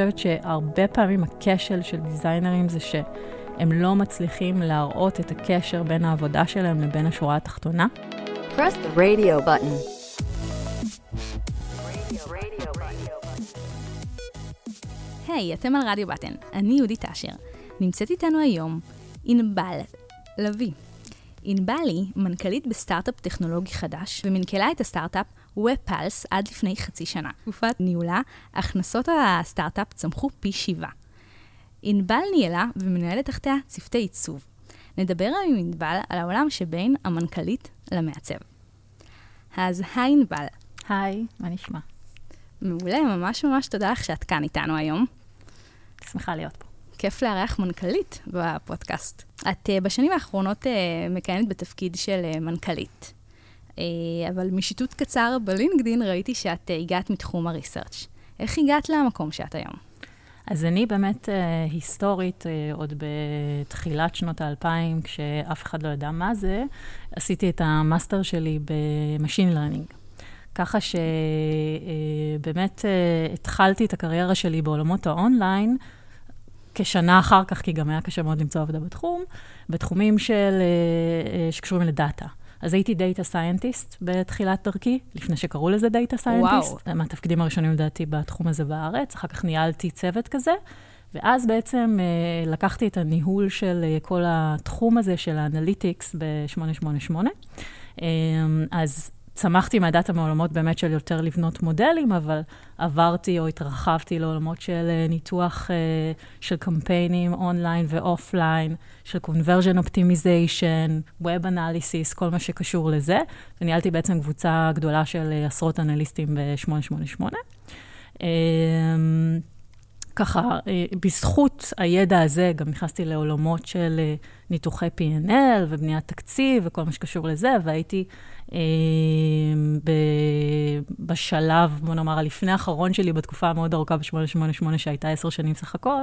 חושבת שהרבה פעמים הכשל של דיזיינרים זה שהם לא מצליחים להראות את הקשר בין העבודה שלהם לבין השורה התחתונה. Press the radio button. היי, אתם על רדיו בטן, אני יהודית אשר. נמצאת איתנו היום ענבל לביא. ענבל היא מנכ"לית בסטארט-אפ טכנולוגי חדש, ומנכלה את הסטארט-אפ ופלס עד לפני חצי שנה. תקופת ניהולה, הכנסות הסטארט-אפ צמחו פי שבעה. ענבל ניהלה ומנהלת תחתיה צוותי עיצוב. נדבר עם ענבל על העולם שבין המנכ"לית למעצב. אז היי ענבל. היי, מה נשמע? מעולה, ממש ממש תודה לך שאת כאן איתנו היום. שמחה להיות פה. כיף לארח מנכ"לית בפודקאסט. את uh, בשנים האחרונות uh, מכהנת בתפקיד של uh, מנכ"לית, אבל משיטוט קצר בלינקדין ראיתי שאת uh, הגעת מתחום ה research. איך הגעת למקום שאת היום? אז אני באמת uh, היסטורית, uh, עוד בתחילת שנות האלפיים, כשאף אחד לא ידע מה זה, עשיתי את ה master שלי ב machine learning. ככה שבאמת uh, התחלתי את הקריירה שלי בעולמות האונליין, כשנה אחר כך, כי גם היה קשה מאוד למצוא עבודה בתחום, בתחומים של, uh, שקשורים ל data. אז הייתי data scientist בתחילת דרכי, לפני שקראו לזה data scientist. וואו. מהתפקידים הראשונים לדעתי בתחום הזה בארץ, אחר כך ניהלתי צוות כזה, ואז בעצם uh, לקחתי את הניהול של uh, כל התחום הזה של ה analytics ב-888. Um, אז צמחתי מה data מעולמות באמת של יותר לבנות מודלים, אבל עברתי או התרחבתי לעולמות של ניתוח uh, של קמפיינים online ו offline, של conversion optimization, web analysis, כל מה שקשור לזה, וניהלתי בעצם קבוצה גדולה של עשרות אנליסטים ב-888. ככה, בזכות הידע הזה, גם נכנסתי לעולמות של ניתוחי P&L ובניית תקציב וכל מה שקשור לזה, והייתי אה, בשלב, בוא נאמר, הלפני האחרון שלי בתקופה המאוד ארוכה ב-888, שהייתה עשר שנים סך הכל,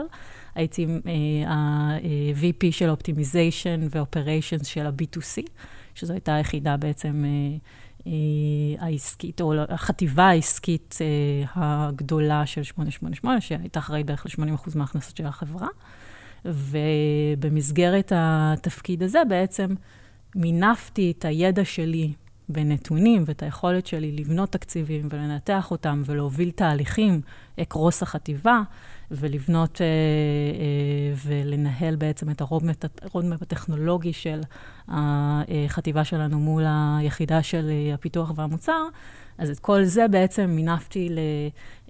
הייתי אה, ה-VP של Optimization ו-Operations של ה-B2C, שזו הייתה היחידה בעצם... אה, העסקית, או החטיבה העסקית הגדולה של 888, שהייתה אחראית בערך ל-80% מההכנסות של החברה. ובמסגרת התפקיד הזה בעצם מינפתי את הידע שלי בנתונים ואת היכולת שלי לבנות תקציבים ולנתח אותם ולהוביל תהליכים אקרוס החטיבה ולבנות אה, אה, ולנהל בעצם את הרודמפ הטכנולוגי של החטיבה שלנו מול היחידה של הפיתוח והמוצר. אז את כל זה בעצם מינפתי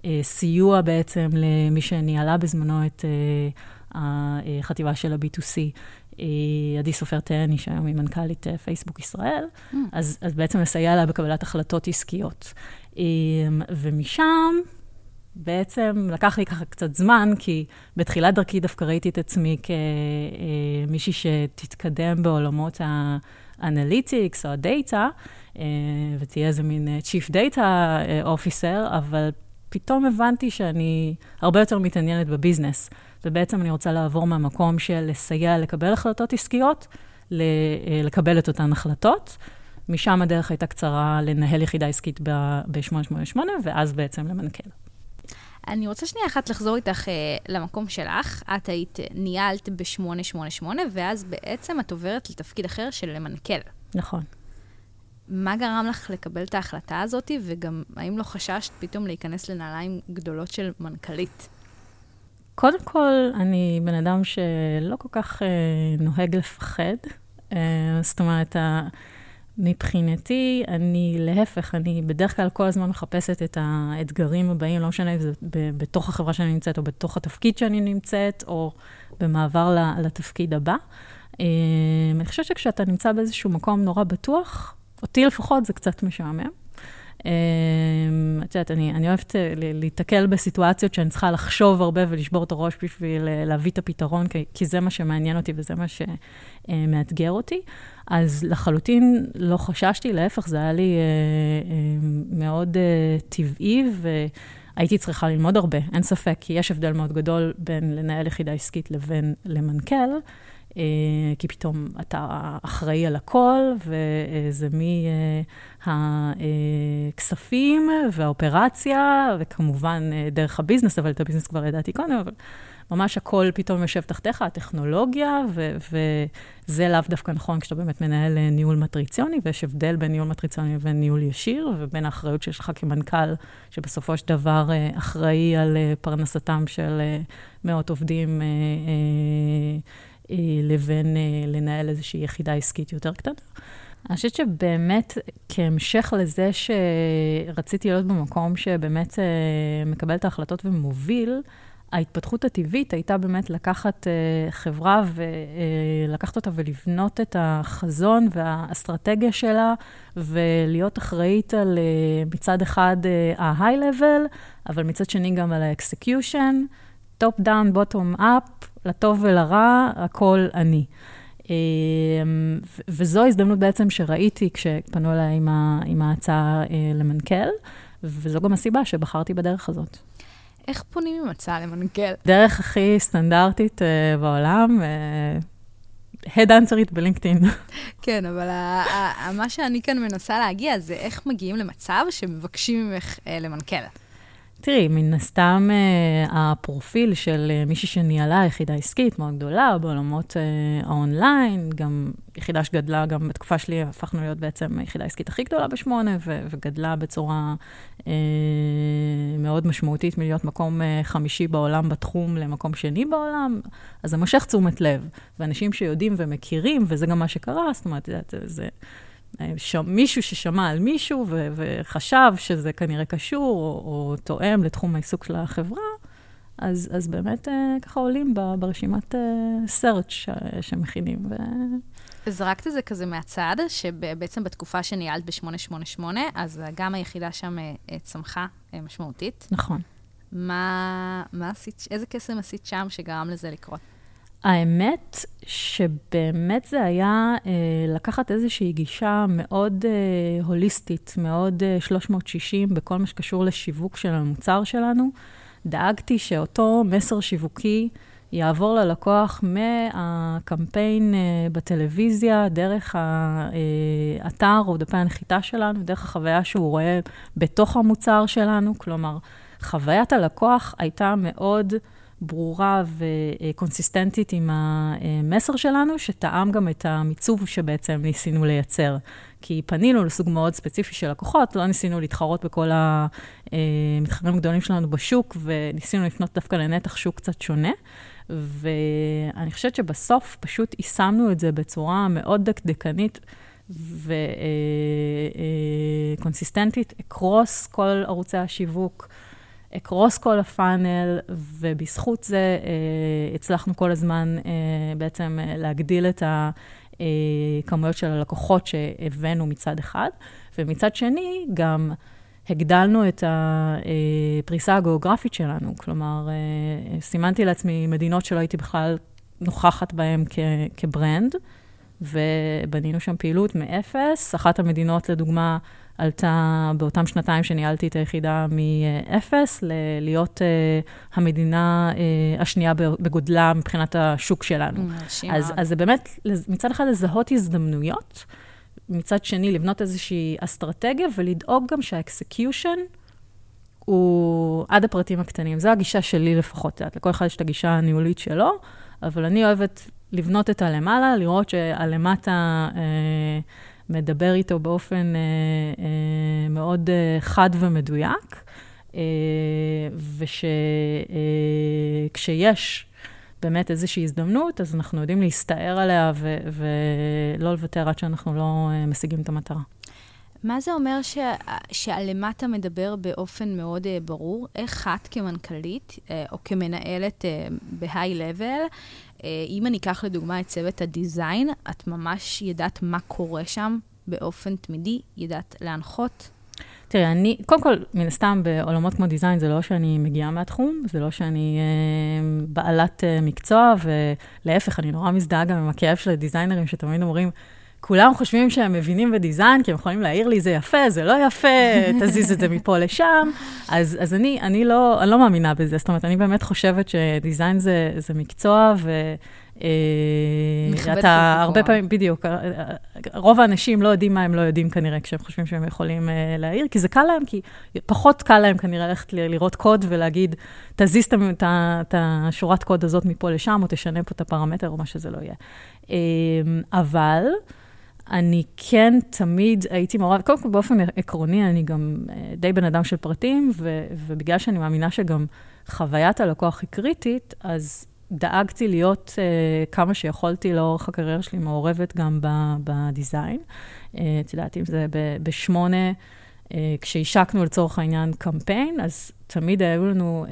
לסיוע בעצם למי שניהלה בזמנו את החטיבה של ה-B2C. עדי סופר טרני, שהיום היא מנכ"לית פייסבוק ישראל, mm. אז, אז בעצם לסייע לה בקבלת החלטות עסקיות. ומשם בעצם לקח לי ככה קצת זמן, כי בתחילת דרכי דווקא ראיתי את עצמי כמישהי שתתקדם בעולמות ה analytics או ה data, ותהיה איזה מין Chief Data Officer, אבל פתאום הבנתי שאני הרבה יותר מתעניינת בביזנס. ובעצם אני רוצה לעבור מהמקום של לסייע לקבל החלטות עסקיות, לקבל את אותן החלטות. משם הדרך הייתה קצרה לנהל יחידה עסקית ב-888, ואז בעצם למנכ"ל. אני רוצה שנייה אחת לחזור איתך אה, למקום שלך. את היית, ניהלת ב-888, ואז בעצם את עוברת לתפקיד אחר של למנכ"ל. נכון. מה גרם לך לקבל את ההחלטה הזאת, וגם האם לא חששת פתאום להיכנס לנעליים גדולות של מנכ"לית? קודם כל, אני בן אדם שלא כל כך אה, נוהג לפחד. אה, זאת אומרת, מבחינתי, אני להפך, אני בדרך כלל כל הזמן מחפשת את האתגרים הבאים, לא משנה אם זה בתוך החברה שאני נמצאת, או בתוך התפקיד שאני נמצאת, או במעבר לתפקיד הבא. אה, אני חושבת שכשאתה נמצא באיזשהו מקום נורא בטוח, אותי לפחות זה קצת משעמם. אמ, את יודעת, אני, אני אוהבת אה, להיתקל בסיטואציות שאני צריכה לחשוב הרבה ולשבור את הראש בשביל אה, להביא את הפתרון, כי, כי זה מה שמעניין אותי וזה מה שמאתגר אותי. אז לחלוטין לא חששתי, להפך, זה היה לי אה, מאוד טבעי, והייתי צריכה ללמוד הרבה, אין ספק, כי יש הבדל מאוד גדול בין לנהל יחידה עסקית לבין למנכ"ל. כי פתאום אתה אחראי על הכל, וזה מהכספים והאופרציה, וכמובן דרך הביזנס, אבל את הביזנס כבר ידעתי קודם, אבל ממש הכל פתאום יושב תחתיך, הטכנולוגיה, ו- וזה לאו דווקא נכון כשאתה באמת מנהל אה, ניהול מטריציוני, ויש הבדל בין ניהול מטריציוני לבין ניהול ישיר, ובין האחריות שיש לך כמנכ"ל, שבסופו של דבר אה, אחראי על אה, פרנסתם של מאות עובדים, לבין לנהל איזושהי יחידה עסקית יותר קטנה. אני חושבת שבאמת, כהמשך לזה שרציתי להיות במקום שבאמת מקבל את ההחלטות ומוביל, ההתפתחות הטבעית הייתה באמת לקחת חברה ולקחת אותה ולבנות את החזון והאסטרטגיה שלה, ולהיות אחראית על מצד אחד ה-high level, אבל מצד שני גם על ה-execution, top down, bottom up, לטוב ולרע, הכל אני. Uh, וזו ההזדמנות בעצם שראיתי כשפנו אליי עם, עם ההצעה uh, למנכ"ל, וזו גם הסיבה שבחרתי בדרך הזאת. איך פונים עם הצעה למנכ"ל? דרך הכי סטנדרטית uh, בעולם, uh, בלינקדאין. כן, אבל מה שאני כאן מנסה להגיע זה איך מגיעים למצב שמבקשים ממך uh, למנכ"ל. תראי, מן הסתם uh, הפרופיל של uh, מישהי שניהלה יחידה עסקית מאוד גדולה בעולמות uh, האונליין, גם יחידה שגדלה, גם בתקופה שלי הפכנו להיות בעצם היחידה העסקית הכי גדולה בשמונה, ו- וגדלה בצורה uh, מאוד משמעותית מלהיות מקום חמישי בעולם בתחום למקום שני בעולם, אז זה מושך תשומת לב. ואנשים שיודעים ומכירים, וזה גם מה שקרה, זאת אומרת, זה... זה ש... מישהו ששמע על מישהו ו... וחשב שזה כנראה קשור או, או תואם לתחום העיסוק של החברה, אז, אז באמת אה, ככה עולים ב... ברשימת אה, search ש... שמכינים. ו... זרקת את זה כזה מהצד, שבעצם בתקופה שניהלת ב-888, אז גם היחידה שם אה, צמחה משמעותית. נכון. מה, מה עשית, איזה קסם עשית שם שגרם לזה לקרות? האמת שבאמת זה היה אה, לקחת איזושהי גישה מאוד אה, הוליסטית, מאוד אה, 360 בכל מה שקשור לשיווק של המוצר שלנו. דאגתי שאותו מסר שיווקי יעבור ללקוח מהקמפיין אה, בטלוויזיה, דרך האתר אה, או דפי הנחיתה שלנו, דרך החוויה שהוא רואה בתוך המוצר שלנו. כלומר, חוויית הלקוח הייתה מאוד... ברורה וקונסיסטנטית עם המסר שלנו, שטעם גם את המיצוב שבעצם ניסינו לייצר. כי פנינו לסוג מאוד ספציפי של לקוחות, לא ניסינו להתחרות בכל המתחרים הגדולים שלנו בשוק, וניסינו לפנות דווקא לנתח שוק קצת שונה. ואני חושבת שבסוף פשוט יישמנו את זה בצורה מאוד דקדקנית. וקונסיסטנטית, אקרוס כל ערוצי השיווק. אקרוס כל הפאנל, ובזכות זה אה, הצלחנו כל הזמן אה, בעצם אה, להגדיל את הכמויות של הלקוחות שהבאנו מצד אחד, ומצד שני גם הגדלנו את הפריסה הגיאוגרפית שלנו. כלומר, סימנתי לעצמי מדינות שלא הייתי בכלל נוכחת בהן כברנד, ובנינו שם פעילות מאפס. אחת המדינות, לדוגמה, עלתה באותם שנתיים שניהלתי את היחידה מ-0 להיות uh, המדינה uh, השנייה בגודלה מבחינת השוק שלנו. אז, אז זה באמת, מצד אחד לזהות הזדמנויות, מצד שני לבנות איזושהי אסטרטגיה ולדאוג גם שה execution הוא עד הפרטים הקטנים. זו הגישה שלי לפחות, את יודעת, לכל אחד יש את הגישה הניהולית שלו, אבל אני אוהבת לבנות את הלמעלה, לראות שהלמטה... Uh, מדבר איתו באופן אה, אה, מאוד אה, חד ומדויק, ושכשיש אה, באמת איזושהי הזדמנות, אז אנחנו יודעים להסתער עליה ולא לוותר עד שאנחנו לא משיגים את המטרה. מה זה אומר ש... שהלמטה מדבר באופן מאוד uh, ברור? איך את כמנכ"לית uh, או כמנהלת בהיי-לבל, אם אני אקח לדוגמה את צוות הדיזיין, את ממש ידעת מה קורה שם באופן תמידי, ידעת להנחות? תראה, אני, קודם כל, מן הסתם, בעולמות כמו דיזיין, זה לא שאני מגיעה מהתחום, זה לא שאני אה, בעלת אה, מקצוע, ולהפך, אני נורא מזדהה גם עם הכאב של הדיזיינרים, שתמיד אומרים, כולם חושבים שהם מבינים בדיזיין, כי הם יכולים להעיר לי, זה יפה, זה לא יפה, תזיז את זה מפה לשם. אז, אז אני, אני, לא, אני לא מאמינה בזה. זאת אומרת, אני באמת חושבת שדיזיין זה, זה מקצוע, ו... מכבד אתה את הרבה. פעמים, בדיוק, אה, אה, רוב האנשים לא יודעים מה הם לא יודעים כנראה כשהם חושבים שהם יכולים אה, להעיר, כי זה קל להם, כי פחות קל להם כנראה ללכת לראות קוד ולהגיד, תזיז את השורת קוד הזאת מפה לשם, או תשנה פה את הפרמטר, או מה שזה לא יהיה. אה, אבל אני כן תמיד הייתי מעורב, קודם כל באופן עקרוני, אני גם אה, די בן אדם של פרטים, ו, ובגלל שאני מאמינה שגם חוויית הלקוח היא קריטית, אז דאגתי להיות uh, כמה שיכולתי לאורך הקריירה שלי מעורבת גם בדיזיין. Uh, יודעת, אם זה בשמונה, uh, כשהשקנו לצורך העניין קמפיין, אז תמיד היו לנו uh,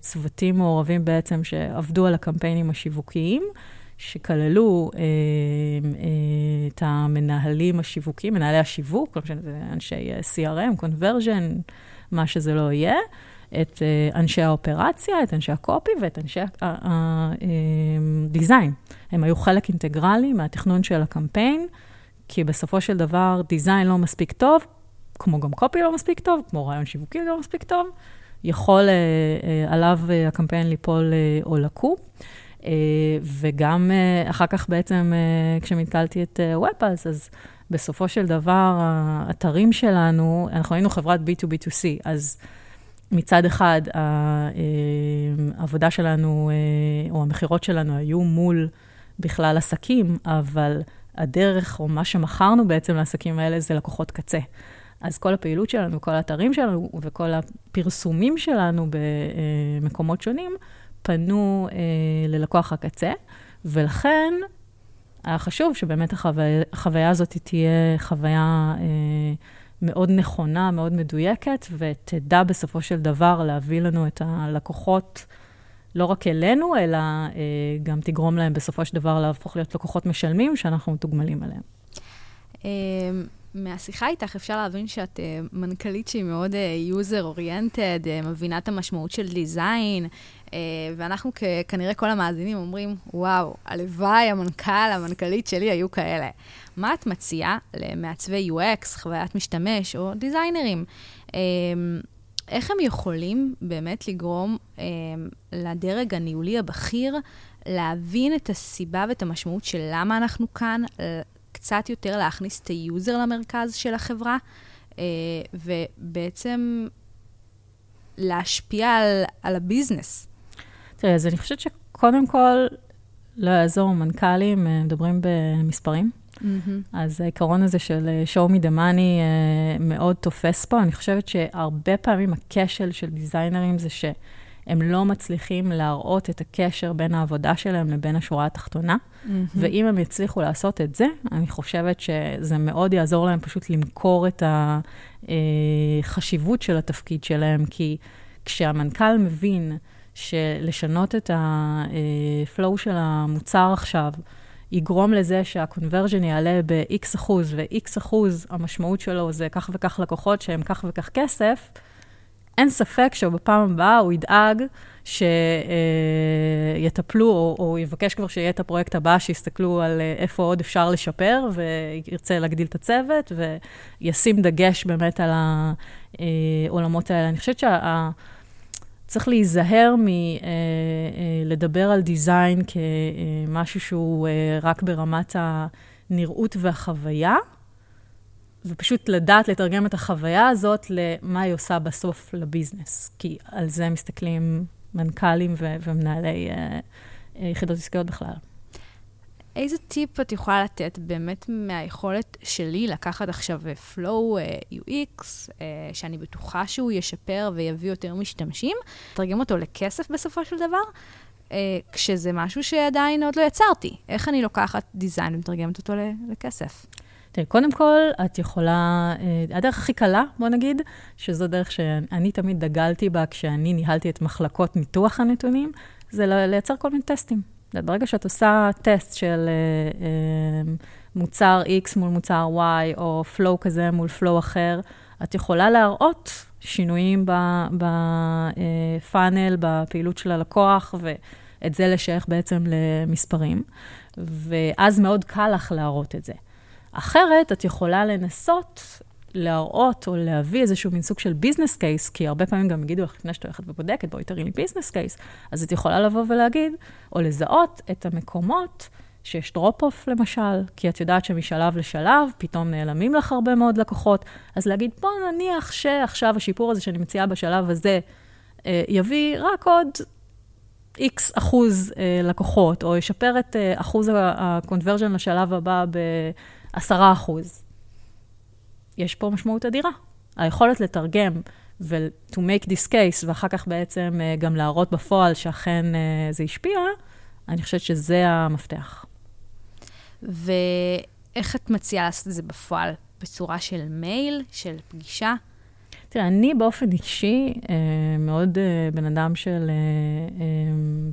צוותים מעורבים בעצם שעבדו על הקמפיינים השיווקיים. שכללו אה, אה, את המנהלים השיווקיים, מנהלי השיווק, לא משנה, אנשי אה, CRM, conversion, מה שזה לא יהיה, את אה, אנשי האופרציה, את אנשי הקופי ואת אנשי הדיזיין. הם היו חלק אינטגרלי מהתכנון של הקמפיין, כי בסופו של דבר דיזיין לא מספיק טוב, כמו גם קופי לא מספיק טוב, כמו רעיון שיווקי לא מספיק טוב, יכול אה, אה, עליו אה, הקמפיין ליפול אה, או לקום. אה, וגם אה, אחר כך בעצם, אה, כשמתקלתי את ופאס, אז בסופו של דבר, האתרים שלנו, אנחנו היינו חברת B2B2C, אז מצד אחד, העבודה שלנו, או המכירות שלנו היו מול בכלל עסקים, אבל הדרך, או מה שמכרנו בעצם לעסקים האלה, זה לקוחות קצה. אז כל הפעילות שלנו, כל האתרים שלנו וכל הפרסומים שלנו במקומות שונים, פנו אה, ללקוח הקצה, ולכן היה חשוב שבאמת החוויה, החוויה הזאת תהיה חוויה אה, מאוד נכונה, מאוד מדויקת, ותדע בסופו של דבר להביא לנו את הלקוחות לא רק אלינו, אלא אה, גם תגרום להם בסופו של דבר להפוך להיות לקוחות משלמים, שאנחנו מתוגמלים עליהם. אה, מהשיחה איתך אפשר להבין שאת uh, מנכ"לית שהיא מאוד user uh, oriented, uh, מבינה את המשמעות של design, uh, ואנחנו כ- כנראה כל המאזינים אומרים, וואו, הלוואי המנכ"ל, המנכ"לית שלי היו כאלה. מה את מציעה למעצבי UX, חוויית משתמש או דיזיינרים? Uh, איך הם יכולים באמת לגרום uh, לדרג הניהולי הבכיר להבין את הסיבה ואת המשמעות של למה אנחנו כאן, קצת יותר להכניס את ה user למרכז של החברה, אה, ובעצם להשפיע על, על הביזנס. תראי, אז אני חושבת שקודם כל, לא יעזור, מנכ"לים מדברים במספרים. Mm-hmm. אז העיקרון הזה של show me the money מאוד תופס פה. אני חושבת שהרבה פעמים הכשל של דיזיינרים זה שהם לא מצליחים להראות את הקשר בין העבודה שלהם לבין השורה התחתונה. Mm-hmm. ואם הם יצליחו לעשות את זה, אני חושבת שזה מאוד יעזור להם פשוט למכור את החשיבות של התפקיד שלהם, כי כשהמנכ"ל מבין שלשנות את הפלואו של המוצר עכשיו, יגרום לזה שה-conversion יעלה ב-X אחוז, ו-X אחוז, המשמעות שלו זה כך וכך לקוחות שהם כך וכך כסף, אין ספק שבפעם הבאה הוא ידאג שיטפלו, או, או יבקש כבר שיהיה את הפרויקט הבא, שיסתכלו על איפה עוד אפשר לשפר, וירצה להגדיל את הצוות, וישים דגש באמת על העולמות האלה. אני חושבת שה... צריך להיזהר מלדבר על דיזיין כמשהו שהוא רק ברמת הנראות והחוויה, ופשוט לדעת לתרגם את החוויה הזאת למה היא עושה בסוף לביזנס. כי על זה מסתכלים מנכ"לים ו- ומנהלי uh, יחידות עסקיות בכלל. איזה טיפ את יכולה לתת באמת מהיכולת שלי לקחת עכשיו flow uh, UX, uh, שאני בטוחה שהוא ישפר ויביא יותר משתמשים, תרגם אותו לכסף בסופו של דבר, uh, כשזה משהו שעדיין עוד לא יצרתי. איך אני לוקחת דיזיין ומתרגמת אותו לכסף? תראי, קודם כל, את יכולה, uh, הדרך הכי קלה, בוא נגיד, שזו דרך שאני תמיד דגלתי בה כשאני ניהלתי את מחלקות ניתוח הנתונים, זה לייצר כל מיני טסטים. ברגע שאת עושה טסט של uh, uh, מוצר X מול מוצר Y, או flow כזה מול flow אחר, את יכולה להראות שינויים בפאנל, בפעילות של הלקוח, ואת זה לשייך בעצם למספרים. ואז מאוד קל לך להראות את זה. אחרת, את יכולה לנסות להראות או להביא איזשהו מין סוג של business case, כי הרבה פעמים גם יגידו לך, לפני שאת הולכת ובודקת, בואי תראי לי business case, אז את יכולה לבוא ולהגיד, או לזהות את המקומות שיש drop-off למשל, כי את יודעת שמשלב לשלב פתאום נעלמים לך הרבה מאוד לקוחות, אז להגיד, בוא נניח שעכשיו השיפור הזה שאני מציעה בשלב הזה אה, יביא רק עוד איקס אחוז אה, לקוחות, או ישפר את אה, אחוז ה-conversion לשלב הבא ב-10 אחוז. יש פה משמעות אדירה. היכולת לתרגם ו- to make this case, ואחר כך בעצם uh, גם להראות בפועל שאכן uh, זה השפיע, אני חושבת שזה המפתח. ואיך את מציעה לעשות את זה בפועל? בצורה של מייל, של פגישה? תראה, אני באופן אישי אה, מאוד אה, בן אדם של אה,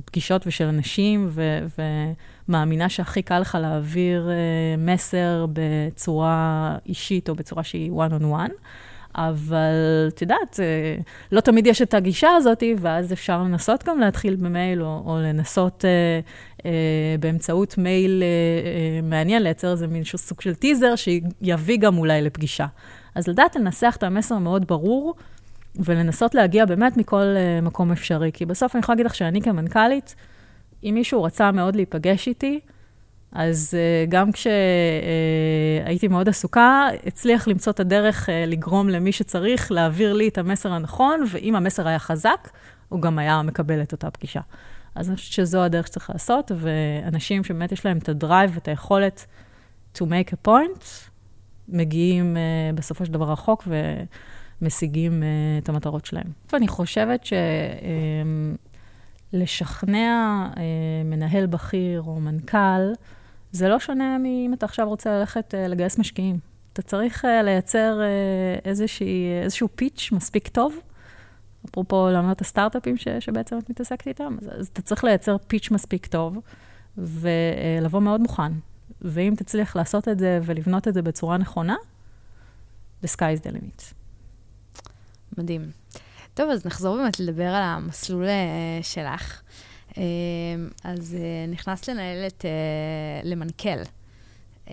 פגישות ושל אנשים, ו, ומאמינה שהכי קל לך להעביר מסר בצורה אישית או בצורה שהיא one on one. אבל את יודעת, לא תמיד יש את הגישה הזאת, ואז אפשר לנסות גם להתחיל במייל, או, או לנסות אה, אה, באמצעות מייל אה, אה, מעניין, לייצר איזה מין סוג של טיזר שיביא גם אולי לפגישה. אז לדעת לנסח את המסר מאוד ברור, ולנסות להגיע באמת מכל uh, מקום אפשרי. כי בסוף אני יכולה להגיד לך שאני כמנכ"לית, אם מישהו רצה מאוד להיפגש איתי, אז uh, גם כשהייתי uh, מאוד עסוקה, הצליח למצוא את הדרך uh, לגרום למי שצריך להעביר לי את המסר הנכון, ואם המסר היה חזק, הוא גם היה מקבל את אותה פגישה. אז אני חושבת שזו הדרך שצריך לעשות, ואנשים שבאמת יש להם את הדרייב ואת היכולת to make a point, מגיעים uh, בסופו של דבר רחוק ומשיגים uh, את המטרות שלהם. ואני חושבת שלשכנע uh, מנהל בכיר או מנכ"ל, זה לא שונה מאם אתה עכשיו רוצה ללכת uh, לגייס משקיעים. אתה צריך uh, לייצר uh, איזושהי, איזשהו פיץ' מספיק טוב. אפרופו לעומת הסטארט-אפים ש, שבעצם את מתעסקת איתם, אז, אז אתה צריך לייצר פיץ' מספיק טוב ולבוא מאוד מוכן. ואם תצליח לעשות את זה ולבנות את זה בצורה נכונה, the sky is the limit. מדהים. טוב, אז נחזור באמת לדבר על המסלול uh, שלך. Uh, אז uh, נכנסת לנהלת, uh, למנכ"ל. Uh,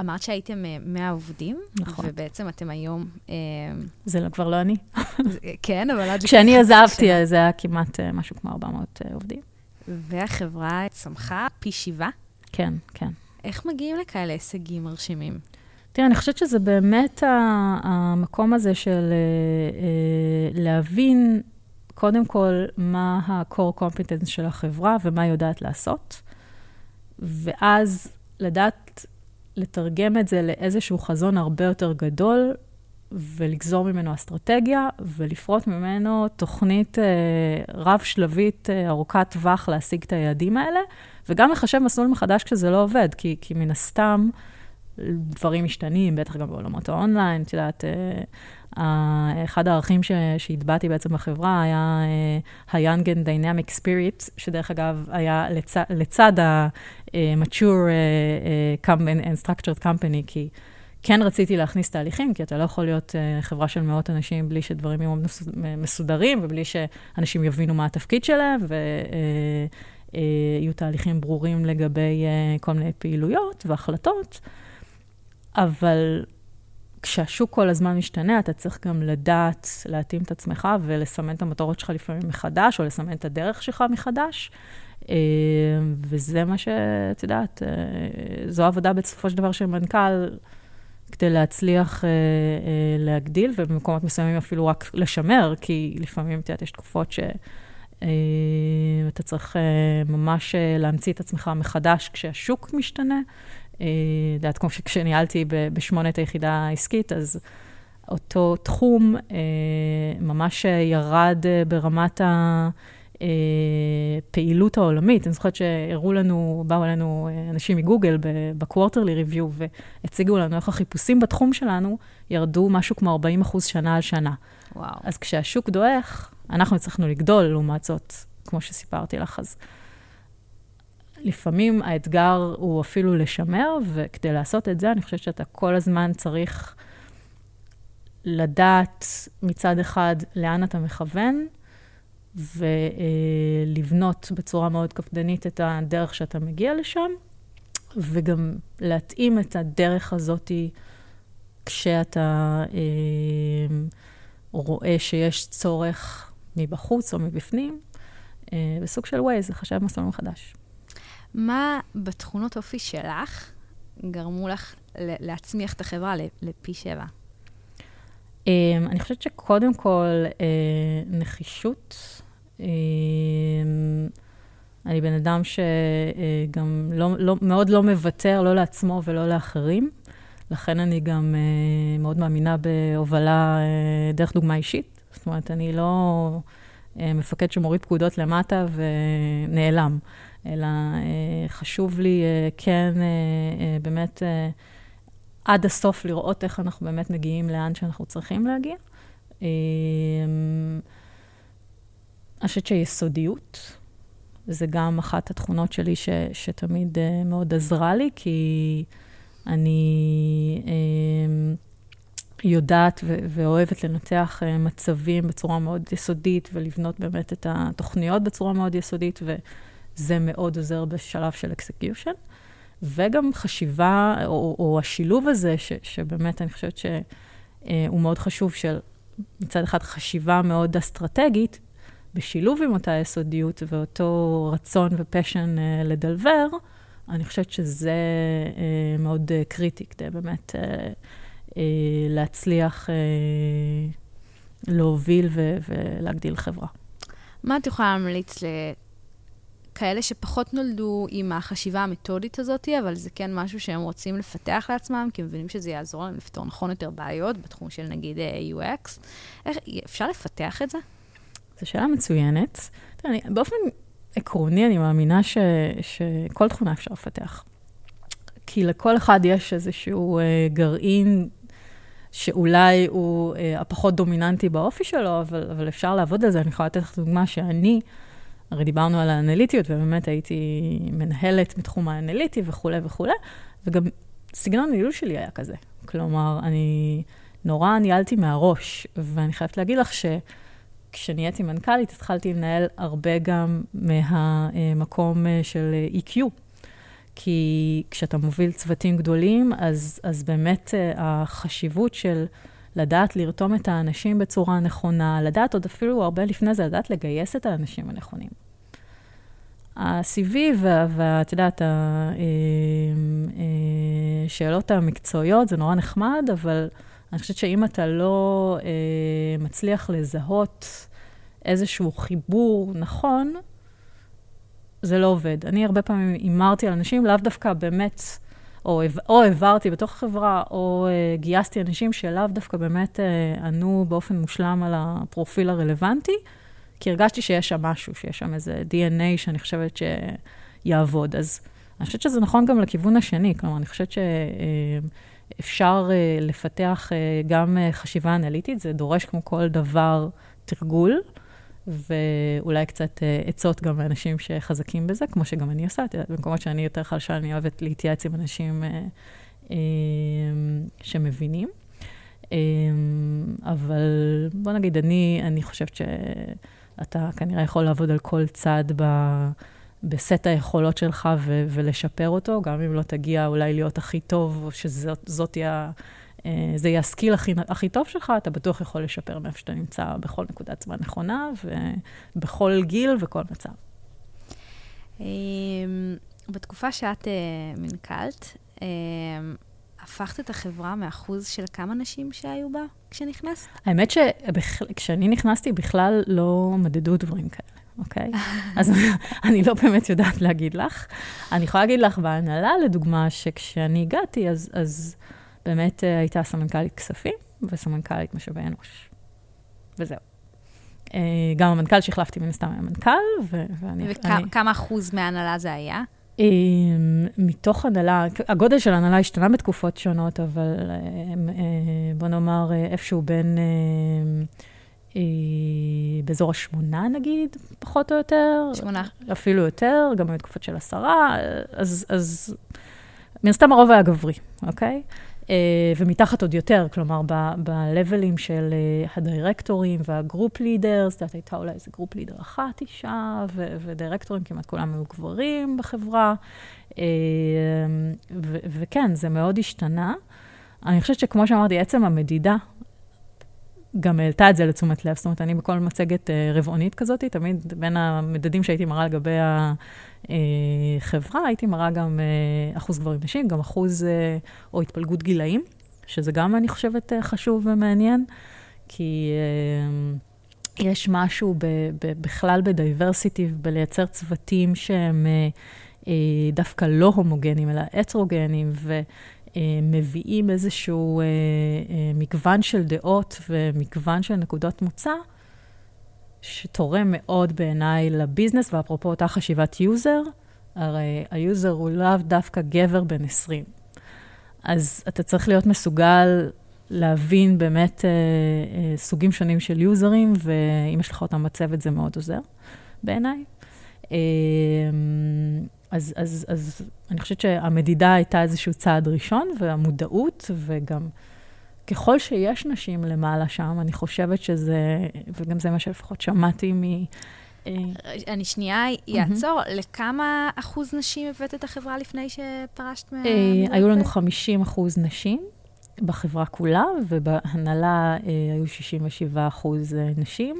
אמרת שהייתם 100 עובדים, נכון. ובעצם אתם היום... זה לא, כבר לא אני. כן, אבל עד... כשאני עזבתי, זה היה כמעט משהו כמו 400 עובדים. והחברה צמחה פי שבעה? כן, כן. איך מגיעים לכאלה הישגים מרשימים? תראה, אני חושבת שזה באמת המקום הזה של אה, אה, להבין, קודם כל, מה ה-core competence של החברה ומה היא יודעת לעשות, ואז לדעת לתרגם את זה לאיזשהו חזון הרבה יותר גדול, ולגזור ממנו אסטרטגיה, ולפרוט ממנו תוכנית אה, רב-שלבית, אה, ארוכת טווח להשיג את היעדים האלה, וגם לחשב מסלול מחדש כשזה לא עובד, כי, כי מן הסתם דברים משתנים, בטח גם בעולמות האונליין, את יודעת, אה, אחד הערכים שהטבעתי בעצם בחברה היה uh, ה-Young and Dynamic Spirit, שדרך אגב היה לצ, לצד ה-Mature uh, uh, and Structured Company, כי כן רציתי להכניס תהליכים, כי אתה לא יכול להיות uh, חברה של מאות אנשים בלי שדברים יהיו מסודרים, ובלי שאנשים יבינו מה התפקיד שלהם, ו... Uh, אה, תהליכים ברורים לגבי אה, כל מיני פעילויות והחלטות, אבל כשהשוק כל הזמן משתנה, אתה צריך גם לדעת להתאים את עצמך ולסמן את המטרות שלך לפעמים מחדש, או לסמן את הדרך שלך מחדש. אה, וזה מה שאת יודעת, זו עבודה בסופו של דבר של מנכ"ל, כדי להצליח להגדיל, ובמקומות מסוימים אפילו רק לשמר, כי לפעמים, את יודעת, יש תקופות ש... אה, אתה צריך אה, ממש אה, להמציא את עצמך מחדש כשהשוק משתנה. את יודעת, כמו שכשניהלתי בשמונה את היחידה העסקית, אז אותו תחום ממש ירד ברמת הפעילות העולמית. אני זוכרת שהראו לנו, באו אלינו אנשים מגוגל בקוורטרלי ריוויו, והציגו לנו איך החיפושים בתחום שלנו ירדו משהו כמו 40 אחוז שנה על שנה. וואו. אז כשהשוק דועך, אנחנו הצלחנו לגדול לעומת זאת, כמו שסיפרתי לך. אז לפעמים האתגר הוא אפילו לשמר, וכדי לעשות את זה, אני חושבת שאתה כל הזמן צריך לדעת מצד אחד לאן אתה מכוון, ולבנות בצורה מאוד קפדנית את הדרך שאתה מגיע לשם, וגם להתאים את הדרך הזאתי כשאתה אה, רואה שיש צורך מבחוץ או מבפנים, אה, בסוג של Waze, זה חשב מסלול מחדש. מה בתכונות אופי שלך גרמו לך להצמיח את החברה לפי שבע? Um, אני חושבת שקודם כל, uh, נחישות. Um, אני בן אדם שגם uh, לא, לא, מאוד לא מוותר, לא לעצמו ולא לאחרים. לכן אני גם uh, מאוד מאמינה בהובלה דרך דוגמה אישית. זאת אומרת, אני לא מפקד שמוריד פקודות למטה ונעלם, אלא חשוב לי כן באמת... עד הסוף לראות איך אנחנו באמת מגיעים לאן שאנחנו צריכים להגיע. אמ, אני שיסודיות, זה גם אחת התכונות שלי ש, שתמיד אה, מאוד עזרה לי, כי אני אה, יודעת ו- ואוהבת לנתח אה, מצבים בצורה מאוד יסודית, ולבנות באמת את התוכניות בצורה מאוד יסודית, וזה מאוד עוזר בשלב של execution. וגם חשיבה, או, או השילוב הזה, ש, שבאמת אני חושבת שהוא אה, מאוד חשוב, של מצד אחד חשיבה מאוד אסטרטגית, בשילוב עם אותה יסודיות ואותו רצון ופשן uh, לדלבר, אני חושבת שזה uh, מאוד קריטי כדי באמת להצליח להוביל ולהגדיל חברה. מה את יכולה להמליץ כאלה שפחות נולדו עם החשיבה המתודית הזאת, אבל זה כן משהו שהם רוצים לפתח לעצמם, כי הם מבינים שזה יעזור להם לפתור נכון יותר בעיות בתחום של נגיד אה, UX. איך, אפשר לפתח את זה? זו שאלה מצוינת. אני, באופן עקרוני, אני מאמינה ש, שכל תכונה אפשר לפתח. כי לכל אחד יש איזשהו אה, גרעין שאולי הוא אה, הפחות דומיננטי באופי שלו, אבל, אבל אפשר לעבוד על זה. אני יכולה לתת לך דוגמה שאני... הרי דיברנו על האנליטיות, ובאמת הייתי מנהלת בתחום האנליטי וכולי וכולי, וגם סגנון הניהול שלי היה כזה. כלומר, אני נורא ניהלתי מהראש, ואני חייבת להגיד לך שכשנהייתי מנכ"לית, התחלתי לנהל הרבה גם מהמקום אה, של EQ. כי כשאתה מוביל צוותים גדולים, אז, אז באמת אה, החשיבות של... לדעת לרתום את האנשים בצורה נכונה, לדעת עוד אפילו הרבה לפני זה, לדעת לגייס את האנשים הנכונים. ה-CV ואת יודעת, השאלות אה, המקצועיות זה נורא נחמד, אבל אני חושבת שאם אתה לא אה, מצליח לזהות איזשהו חיבור נכון, זה לא עובד. אני הרבה פעמים הימרתי על אנשים, לאו דווקא באמת או, או העברתי בתוך החברה, או גייסתי אנשים שלאו דווקא באמת ענו באופן מושלם על הפרופיל הרלוונטי, כי הרגשתי שיש שם משהו, שיש שם איזה DNA שאני חושבת שיעבוד. אז אני חושבת שזה נכון גם לכיוון השני, כלומר, אני חושבת שאפשר uh, לפתח uh, גם uh, חשיבה אנליטית, זה דורש כמו כל דבר תרגול. ואולי קצת עצות גם לאנשים שחזקים בזה, כמו שגם אני עושה. את יודעת, במקומות שאני יותר חלשה, אני אוהבת להתייעץ עם אנשים שמבינים. אבל בוא נגיד, אני, אני חושבת שאתה כנראה יכול לעבוד על כל צד ב... בסט היכולות שלך ו- ולשפר אותו, גם אם לא תגיע אולי להיות הכי טוב, או שזאת תהיה אה, זה יהיה הסקיל הכי, הכי טוב שלך, אתה בטוח יכול לשפר מאיפה שאתה נמצא בכל נקודת זמן נכונה, ובכל גיל וכל מצב. אמ, בתקופה שאת אה, מנכ"לת, אמ, הפכת את החברה מאחוז של כמה נשים שהיו בה כשנכנסת? האמת שכשאני נכנסתי בכלל לא מדדו דברים כאלה. אוקיי? אז אני לא באמת יודעת להגיד לך. אני יכולה להגיד לך בהנהלה, לדוגמה, שכשאני הגעתי, אז, אז באמת אה, הייתה סמנכ"לית כספים וסמנכ"לית משאבי אנוש. וזהו. אה, גם המנכ"ל שהחלפתי מן הסתם היה מנכ"ל, ואני... וכמה אחוז מההנהלה זה היה? אה, מתוך הנהלה, הגודל של ההנהלה השתנה בתקופות שונות, אבל בוא נאמר איפשהו בין, באזור השמונה נגיד, פחות או יותר. שמונה. אפילו יותר, גם בתקופות של עשרה, אז, אז מן הסתם הרוב היה גברי, אוקיי? אה, ומתחת עוד יותר, כלומר, ב-level ים של אה, הדירקטורים וה group leaders, זאת הייתה אולי איזה group leader אחת אישה, ודירקטורים כמעט כולם היו גברים בחברה. אה, וכן, זה מאוד השתנה. אני חושבת שכמו שאמרתי, עצם המדידה גם העלתה את זה לתשומת לב. זאת אומרת, אני בכל מצגת אה, רבעונית כזאת, תמיד בין המדדים שהייתי מראה לגבי החברה, הייתי מראה גם אה, אחוז גברים נשים, גם אחוז אה, או התפלגות גילאים, שזה גם, אני חושבת, חשוב ומעניין, כי יש משהו ב, ב, בכלל ב diversity, בלייצר צוותים שהם דווקא לא הומוגנים, אלא הטרוגנים, ו... אה, מביאים איזשהו אה, אה, מגוון של דעות ומגוון של נקודות מוצא, שתורם מאוד בעיניי ל business, ואפרופו אותה חשיבת user, הרי ה user הוא לאו דווקא גבר בן 20. אז אתה צריך להיות מסוגל להבין באמת אה, אה, סוגים שונים של user ים, ואם יש לך אותם בצוות זה מאוד עוזר בעיניי. אה, אז, אז, אז אני חושבת שהמדידה הייתה איזשהו צעד ראשון, והמודעות, וגם ככל שיש נשים למעלה שם, אני חושבת שזה, וגם זה מה שלפחות שמעתי מ... אה, אני שנייה אעצור, mm-hmm. לכמה אחוז נשים הבאת את החברה לפני שפרשת מה... אה, היו לנו 50 אחוז נשים בחברה כולה, ובהנהלה אה, היו 67 אחוז נשים.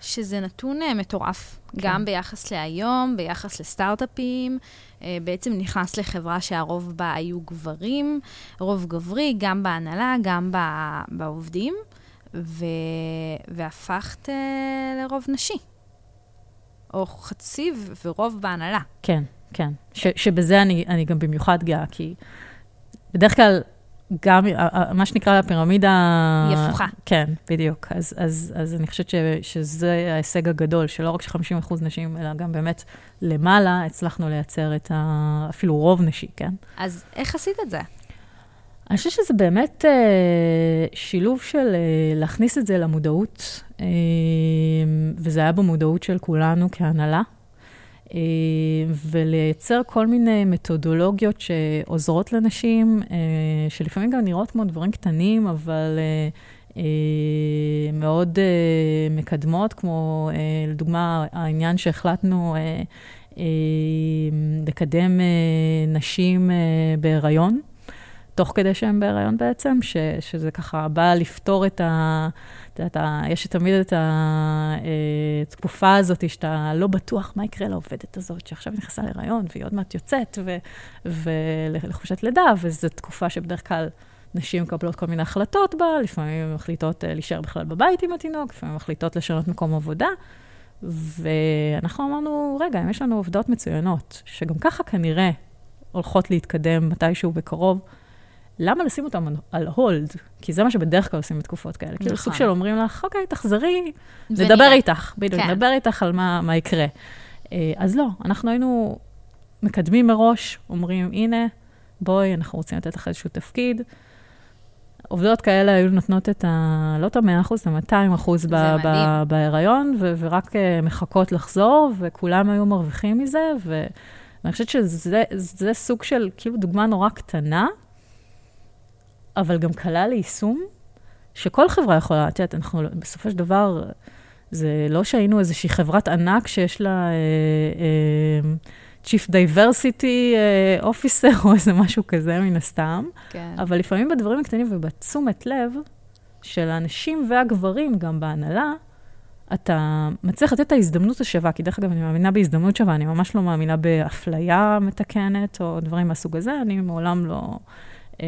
שזה נתון uh, מטורף, כן. גם ביחס להיום, ביחס לסטארט-אפים. Uh, בעצם נכנס לחברה שהרוב בה היו גברים, רוב גברי, גם בהנהלה, גם בעובדים, ו... והפכת uh, לרוב נשי. או חצי ורוב בהנהלה. כן, כן. ש, שבזה אני, אני גם במיוחד גאה, כי בדרך כלל גם, מה שנקרא הפירמידה... היא הפוכה. כן, בדיוק. אז, אז, אז אני חושבת ש, שזה ההישג הגדול, שלא רק ש-50% נשים, אלא גם באמת למעלה הצלחנו לייצר את ה... אפילו רוב נשי, כן? אז איך עשית את זה? אני חושבת שזה באמת אה, שילוב של אה, להכניס את זה למודעות, אה, וזה היה במודעות של כולנו כהנהלה. אה, ולייצר כל מיני מתודולוגיות שעוזרות לנשים, אה, שלפעמים גם נראות כמו דברים קטנים, אבל אה, מאוד מקדמות, כמו לדוגמה העניין שהחלטנו לקדם נשים בהיריון. תוך כדי שהן בהיריון בעצם, ש, שזה ככה בא לפתור את ה... את יודעת, יש תמיד את התקופה הזאת שאתה לא בטוח מה יקרה לעובדת הזאת, שעכשיו נכנסה להיריון והיא עוד מעט יוצאת ולחופשת לידה, וזו תקופה שבדרך כלל נשים מקבלות כל מיני החלטות בה, לפעמים מחליטות אה, להישאר בכלל בבית עם התינוק, לפעמים מחליטות לשנות מקום עבודה. ואנחנו אמרנו, רגע, אם יש לנו עובדות מצוינות, שגם ככה כנראה הולכות להתקדם מתישהו בקרוב, למה לשים אותם על הולד? כי זה מה שבדרך כלל עושים בתקופות כאלה. נכון. כאילו, סוג של אומרים לך, אוקיי, תחזרי, נדבר איתך. בדיוק, כן. נדבר איתך על מה, מה יקרה. אה, אז לא, אנחנו היינו מקדמים מראש, אומרים, הנה, בואי, אנחנו רוצים לתת לך איזשהו תפקיד. עובדות כאלה היו נותנות את ה... לא את ה-100 אחוז, את ה-200 אחוז בהיריון, ו- ורק uh, מחכות לחזור, וכולם היו מרוויחים מזה, ואני חושבת שזה סוג של, כאילו, דוגמה נורא קטנה, אבל גם קלה ליישום, שכל חברה יכולה, את יודעת, אנחנו בסופו של דבר, זה לא שהיינו איזושהי חברת ענק שיש לה אה, אה, Chief Diversity אה, Officer או איזה משהו כזה מן הסתם, כן. אבל לפעמים בדברים הקטנים ובתשומת לב של האנשים והגברים, גם בהנהלה, אתה מצליח לתת את ההזדמנות השווה, כי דרך אגב, אני מאמינה בהזדמנות שווה, אני ממש לא מאמינה באפליה מתקנת או דברים מהסוג הזה, אני מעולם לא... אה,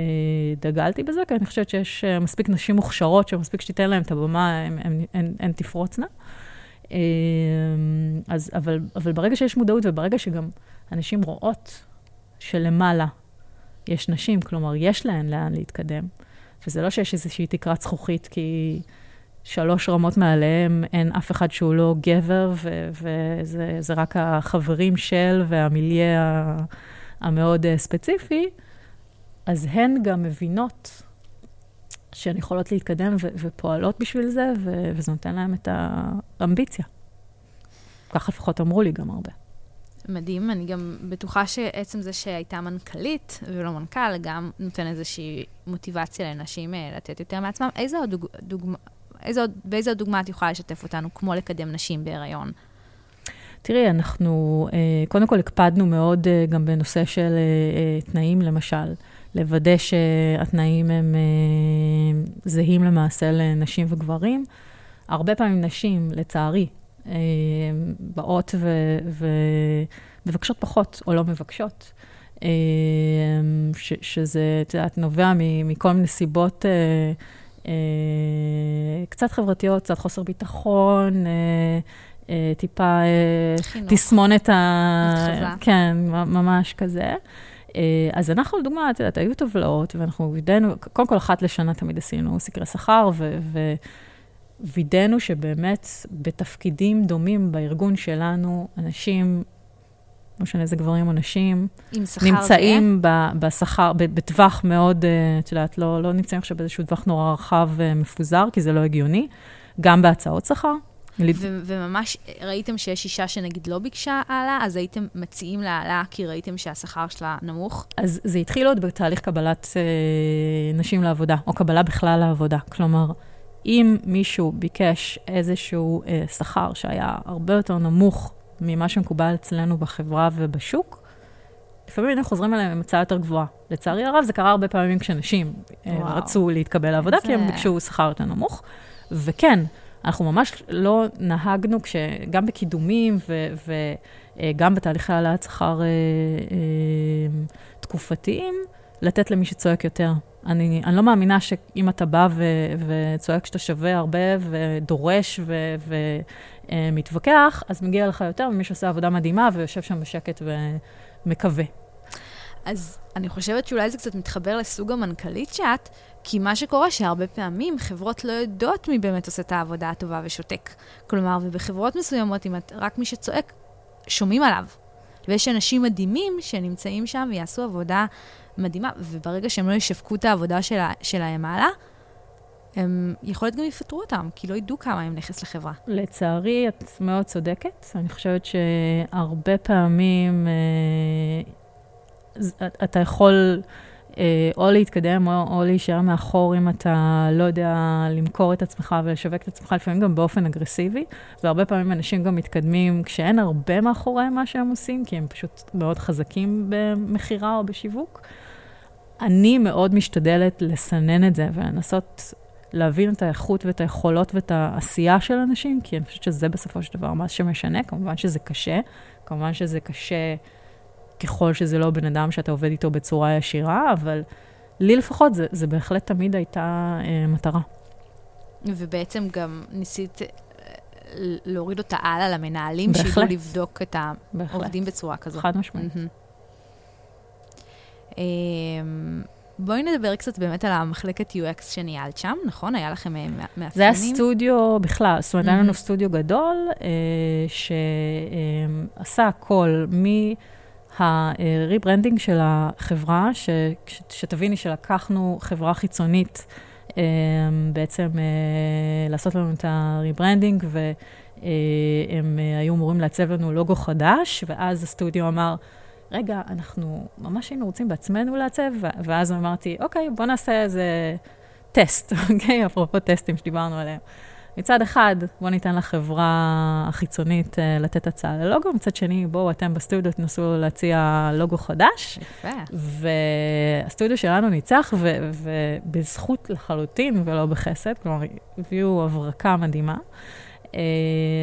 דגלתי בזה, כי אני חושבת שיש אה, מספיק נשים מוכשרות, שמספיק שתיתן להן את הבמה, הן תפרוצנה. אה, אז, אבל, אבל ברגע שיש מודעות וברגע שגם אנשים רואות שלמעלה יש נשים, כלומר, יש להן לאן להתקדם, וזה לא שיש איזושהי תקרת זכוכית, כי שלוש רמות מעליהם אין אף אחד שהוא לא גבר, וזה רק החברים של והמיליה המאוד ספציפי, אז הן גם מבינות שהן יכולות להתקדם ו- ופועלות בשביל זה, ו- וזה נותן להן את האמביציה. כך לפחות אמרו לי גם הרבה. מדהים, אני גם בטוחה שעצם זה שהייתה מנכ"לית ולא מנכ"ל, גם נותן איזושהי מוטיבציה לנשים אה, לתת יותר מעצמם. איזה עוד דוג... דוגמה, איזה עוד, באיזה עוד דוגמה את יכולה לשתף אותנו, כמו לקדם נשים בהיריון? תראי, אנחנו אה, קודם כל הקפדנו מאוד אה, גם בנושא של תנאים, למשל. לוודא שהתנאים הם אה, זהים למעשה לנשים וגברים. הרבה פעמים נשים, לצערי, אה, באות ומבקשות פחות או לא מבקשות. אה, ש, שזה, את יודעת, נובע מכל מיני סיבות קצת חברתיות, קצת חוסר ביטחון, טיפה תסמונת ה... כן, ממש כזה. אה, אז אנחנו, לדוגמה, את יודעת, היו טבלאות, ואנחנו וידאנו, קודם כל אחת לשנה תמיד עשינו סקרי שכר, ווידאנו שבאמת בתפקידים דומים בארגון שלנו, אנשים, לא משנה איזה גברים או נשים, נמצאים בשכר, בטווח מאוד, אה, את יודעת, לא, לא נמצאים עכשיו באיזשהו טווח נורא רחב ומפוזר, כי זה לא הגיוני, גם בהצעות שכר. ו- וממש ראיתם שיש אישה שנגיד לא ביקשה העלאה, אז הייתם מציעים לה העלאה כי ראיתם שהשכר שלה נמוך? אז זה התחיל עוד בתהליך קבלת אה, נשים לעבודה, או קבלה בכלל לעבודה. כלומר, אם מישהו ביקש איזשהו אה, שכר שהיה הרבה יותר נמוך ממה שמקובל אצלנו בחברה ובשוק, לפעמים היינו חוזרים אליהם עם הצעה יותר גבוהה. לצערי הרב, זה קרה הרבה פעמים כשנשים אה, רצו להתקבל לעבודה, זה... כי הם ביקשו שכר יותר נמוך. וכן, אנחנו ממש לא נהגנו, גם בקידומים וגם בתהליכי העלאת שכר אה, אה, תקופתיים, לתת למי שצועק יותר. אני, אני לא מאמינה שאם אתה בא ו, וצועק שאתה שווה הרבה ודורש ומתווכח, אז מגיע לך יותר ממי שעושה עבודה מדהימה ויושב שם בשקט ומקווה. אז אני חושבת שאולי זה קצת מתחבר לסוג המנכ"לית שאת, כי מה שקורה שהרבה פעמים חברות לא יודעות מי באמת עושה את העבודה הטובה ושותק. כלומר, ובחברות מסוימות, אם את רק מי שצועק, שומעים עליו. ויש אנשים מדהימים שנמצאים שם ויעשו עבודה מדהימה, וברגע שהם לא ישווקו את העבודה שלה, שלהם הלאה, הם יכול להיות גם יפטרו אותם, כי לא ידעו כמה הם נכס לחברה. לצערי, את מאוד צודקת. אני חושבת שהרבה פעמים אה, אתה יכול... אה, או להתקדם או, או להישאר מאחור אם אתה לא יודע למכור את עצמך ולשווק את עצמך, לפעמים גם באופן אגרסיבי. והרבה פעמים אנשים גם מתקדמים כשאין הרבה מאחוריהם מה שהם עושים, כי הם פשוט מאוד חזקים במכירה או בשיווק. אני מאוד משתדלת לסנן את זה ולנסות להבין את האיכות ואת היכולות ואת העשייה של אנשים, כי אני חושבת שזה בסופו של דבר מה שמשנה. כמובן שזה קשה, כמובן שזה קשה ככל שזה לא בן אדם שאתה עובד איתו בצורה ישירה, אבל לי לפחות זה, זה בהחלט תמיד הייתה אה, מטרה. ובעצם גם ניסית אה, להוריד אותה הלאה למנהלים, שידעו לבדוק את העובדים בצורה כזו. חד משמעית. Mm-hmm. בואי נדבר קצת באמת על המחלקת UX שניהלת שם, נכון? היה לכם אה, מאפיינים? זה היה סטודיו בכלל, זאת אומרת, היה לנו סטודיו גדול אה, שעשה הכל מ... ה rebranding של החברה, ש, שתביני שלקחנו חברה חיצונית אה, בעצם אה, לעשות לנו את ה rebranding, והם אה, היו אמורים לעצב לנו לוגו חדש, ואז הסטודיו אמר, רגע, אנחנו ממש היינו רוצים בעצמנו לעצב, ואז אמרתי, אוקיי, בוא נעשה איזה טסט, אוקיי? אפרופו טסטים שדיברנו עליהם. מצד אחד, בואו ניתן לחברה החיצונית אה, לתת הצעה ללוגו, מצד שני, בואו אתם בסטודיו תנסו להציע לוגו חדש. יפה. והסטודיו שלנו ניצח, ו- ובזכות לחלוטין ולא בחסד, כלומר, הביאו הברקה מדהימה. אה,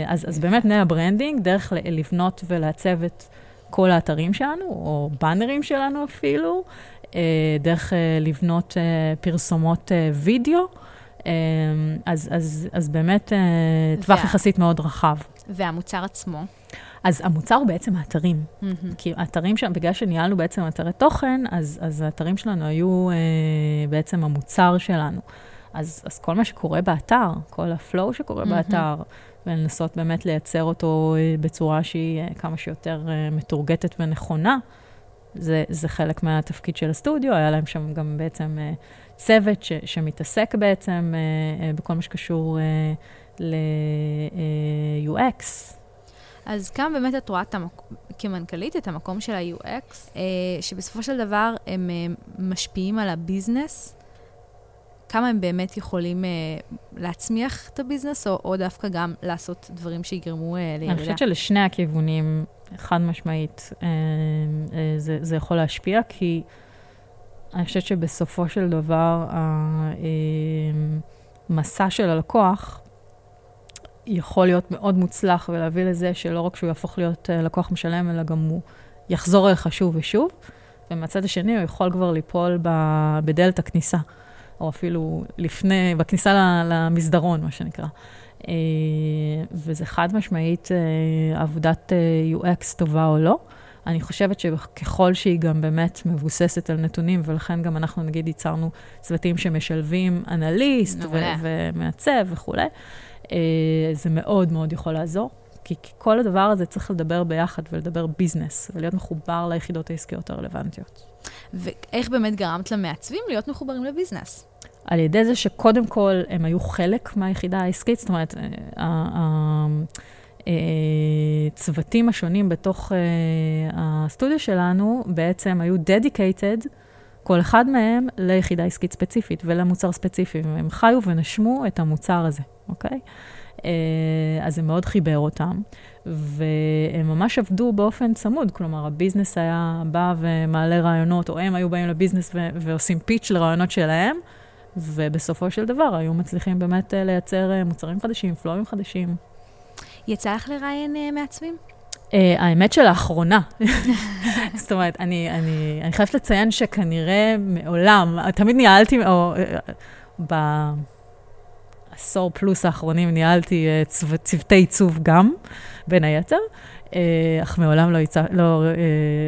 אז, אז באמת מה rebranding, דרך לבנות ולעצב את כל האתרים שלנו, או באנרים שלנו אפילו, אה, דרך לבנות פרסומות וידאו. אמ, אז, אז, אז באמת אה, טווח וה... יחסית מאוד רחב. והמוצר עצמו? אז המוצר הוא בעצם האתרים. Mm-hmm. כי האתרים שם, בגלל שניהלנו בעצם אתרי תוכן, אז, אז האתרים שלנו היו אה, בעצם המוצר שלנו. אז, אז כל מה שקורה באתר, כל הפלואו שקורה mm-hmm. באתר, ולנסות באמת לייצר אותו אה, בצורה שהיא אה, כמה שיותר מתורגטת ונכונה, זה, זה חלק מהתפקיד של הסטודיו. היה להם שם גם בעצם אה, צוות ש, שמתעסק בעצם אה, אה, בכל מה שקשור אה, ל-UX. אז כאן באמת את רואה את המק... כמנכ"לית את המקום של ה-UX, שבסופו של דבר הם משפיעים על הביזנס. כמה הם באמת יכולים להצמיח את הביזנס, או, או דווקא גם לעשות דברים שיגרמו לירידה? אני חושבת שלשני הכיוונים, חד משמעית, זה, זה יכול להשפיע, כי... אני חושבת שבסופו של דבר, המסע של הלקוח יכול להיות מאוד מוצלח ולהביא לזה שלא רק שהוא יהפוך להיות אה, לקוח משלם, אלא גם הוא יחזור אליך שוב ושוב. ומהצד השני, הוא יכול כבר ליפול בדלת הכניסה, או אפילו לפני, בכניסה למסדרון, מה שנקרא. אה, וזה חד משמעית אה, עבודת UX טובה או לא. אני חושבת שככל שהיא גם באמת מבוססת על נתונים, ולכן גם אנחנו נגיד ייצרנו צוותים שמשלבים אנליסט ו- ומעצב וכולי, אה, זה מאוד מאוד יכול לעזור. כי כל הדבר הזה צריך לדבר ביחד ולדבר ביזנס, ולהיות מחובר ליחידות העסקיות הרלוונטיות. ואיך באמת גרמת למעצבים להיות מחוברים לביזנס? על ידי זה שקודם כל הם היו חלק מהיחידה העסקית, זאת אומרת, הצוותים אה, השונים בתוך אה, הסטודיו שלנו בעצם היו dedicated, כל אחד מהם ליחידה עסקית ספציפית ולמוצר ספציפי, והם חיו ונשמו את המוצר הזה, אוקיי? אה, אז זה מאוד חיבר אותם, והם ממש עבדו באופן צמוד, כלומר, הביזנס היה בא ומעלה רעיונות, או הם היו באים לביזנס ועושים פיץ' לרעיונות שלהם, ובסופו של דבר היו מצליחים באמת לייצר מוצרים חדשים, פלואים חדשים. יצא לך לראיין uh, מעצבים? Uh, האמת שלאחרונה, זאת אומרת, אני, אני, אני חייבת לציין שכנראה מעולם, תמיד ניהלתי, או uh, בעשור פלוס האחרונים ניהלתי uh, צו, צוותי עיצוב גם, בין היתר, אך מעולם לא, יצא, לא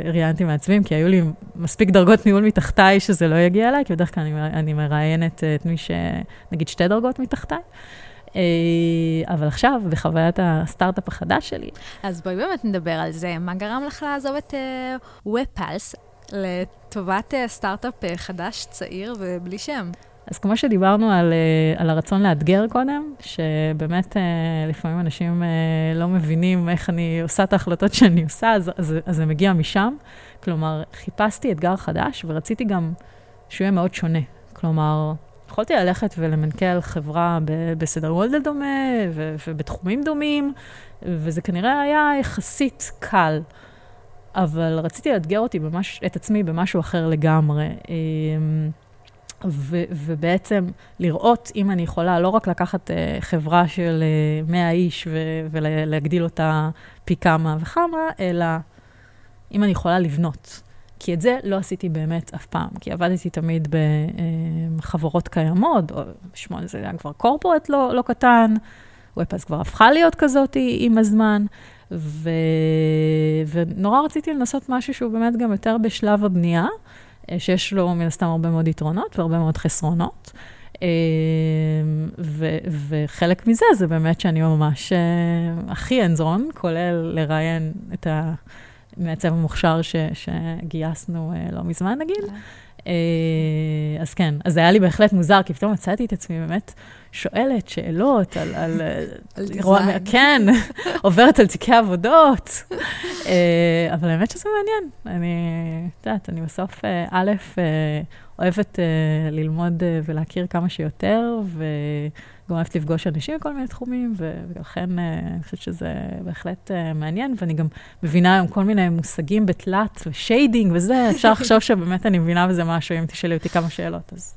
uh, ראיינתי מעצבים, כי היו לי מספיק דרגות ניהול מתחתיי שזה לא יגיע אליי, כי בדרך כלל אני, אני מראיינת את מי שנגיד שתי דרגות מתחתיי. אה, אבל עכשיו, בחוויית הסטארט-אפ החדש שלי. אז בואי באמת נדבר על זה. מה גרם לך לעזוב את ופלס uh, לטובת uh, סטארט-אפ uh, חדש, צעיר ובלי שם? אז כמו שדיברנו על, על הרצון לאתגר קודם, שבאמת לפעמים אנשים לא מבינים איך אני עושה את ההחלטות שאני עושה, אז, אז, אז זה מגיע משם. כלומר, חיפשתי אתגר חדש ורציתי גם שהוא יהיה מאוד שונה. כלומר, יכולתי ללכת ולמנכ"ל חברה בסדר גודל דומה ובתחומים דומים, וזה כנראה היה יחסית קל. אבל רציתי לאתגר אותי במש, את עצמי במשהו אחר לגמרי. אמ, ו, ובעצם לראות אם אני יכולה לא רק לקחת uh, חברה של uh, 100 איש ו, ולהגדיל אותה פי כמה וכמה, אלא אם אני יכולה לבנות. כי את זה לא עשיתי באמת אף פעם, כי עבדתי תמיד בחברות קיימות, או שמונה זה היה כבר קורפורט לא, לא קטן, ופאז כבר הפכה להיות כזאת עם הזמן, ו... ונורא רציתי לנסות משהו שהוא באמת גם יותר בשלב הבנייה, אה, שיש לו מן הסתם הרבה מאוד יתרונות והרבה מאוד חסרונות. אה, ו- וחלק מזה זה באמת שאני ממש אה, הכי אנזון, כולל לראיין את ה... מעצב המוכשר ש, שגייסנו uh, לא מזמן, נגיד. Uh, אז כן, אז זה היה לי בהחלט מוזר, כי פתאום מצאתי את עצמי באמת שואלת שאלות על... על, על דיזיין. כן, עוברת על תיקי עבודות. uh, אבל האמת שזה מעניין. אני, את יודעת, אני בסוף, uh, א', אה, אוהבת אה, ללמוד אה, ולהכיר כמה שיותר, ו... גם אוהבת לפגוש אנשים מכל מיני תחומים, ולכן אה, אני חושבת שזה בהחלט אה, מעניין, ואני גם מבינה היום כל מיני מושגים בתלת ו shading וזה, אפשר לחשוב שבאמת אני מבינה בזה משהו, אם תשאלי אותי כמה שאלות, אז,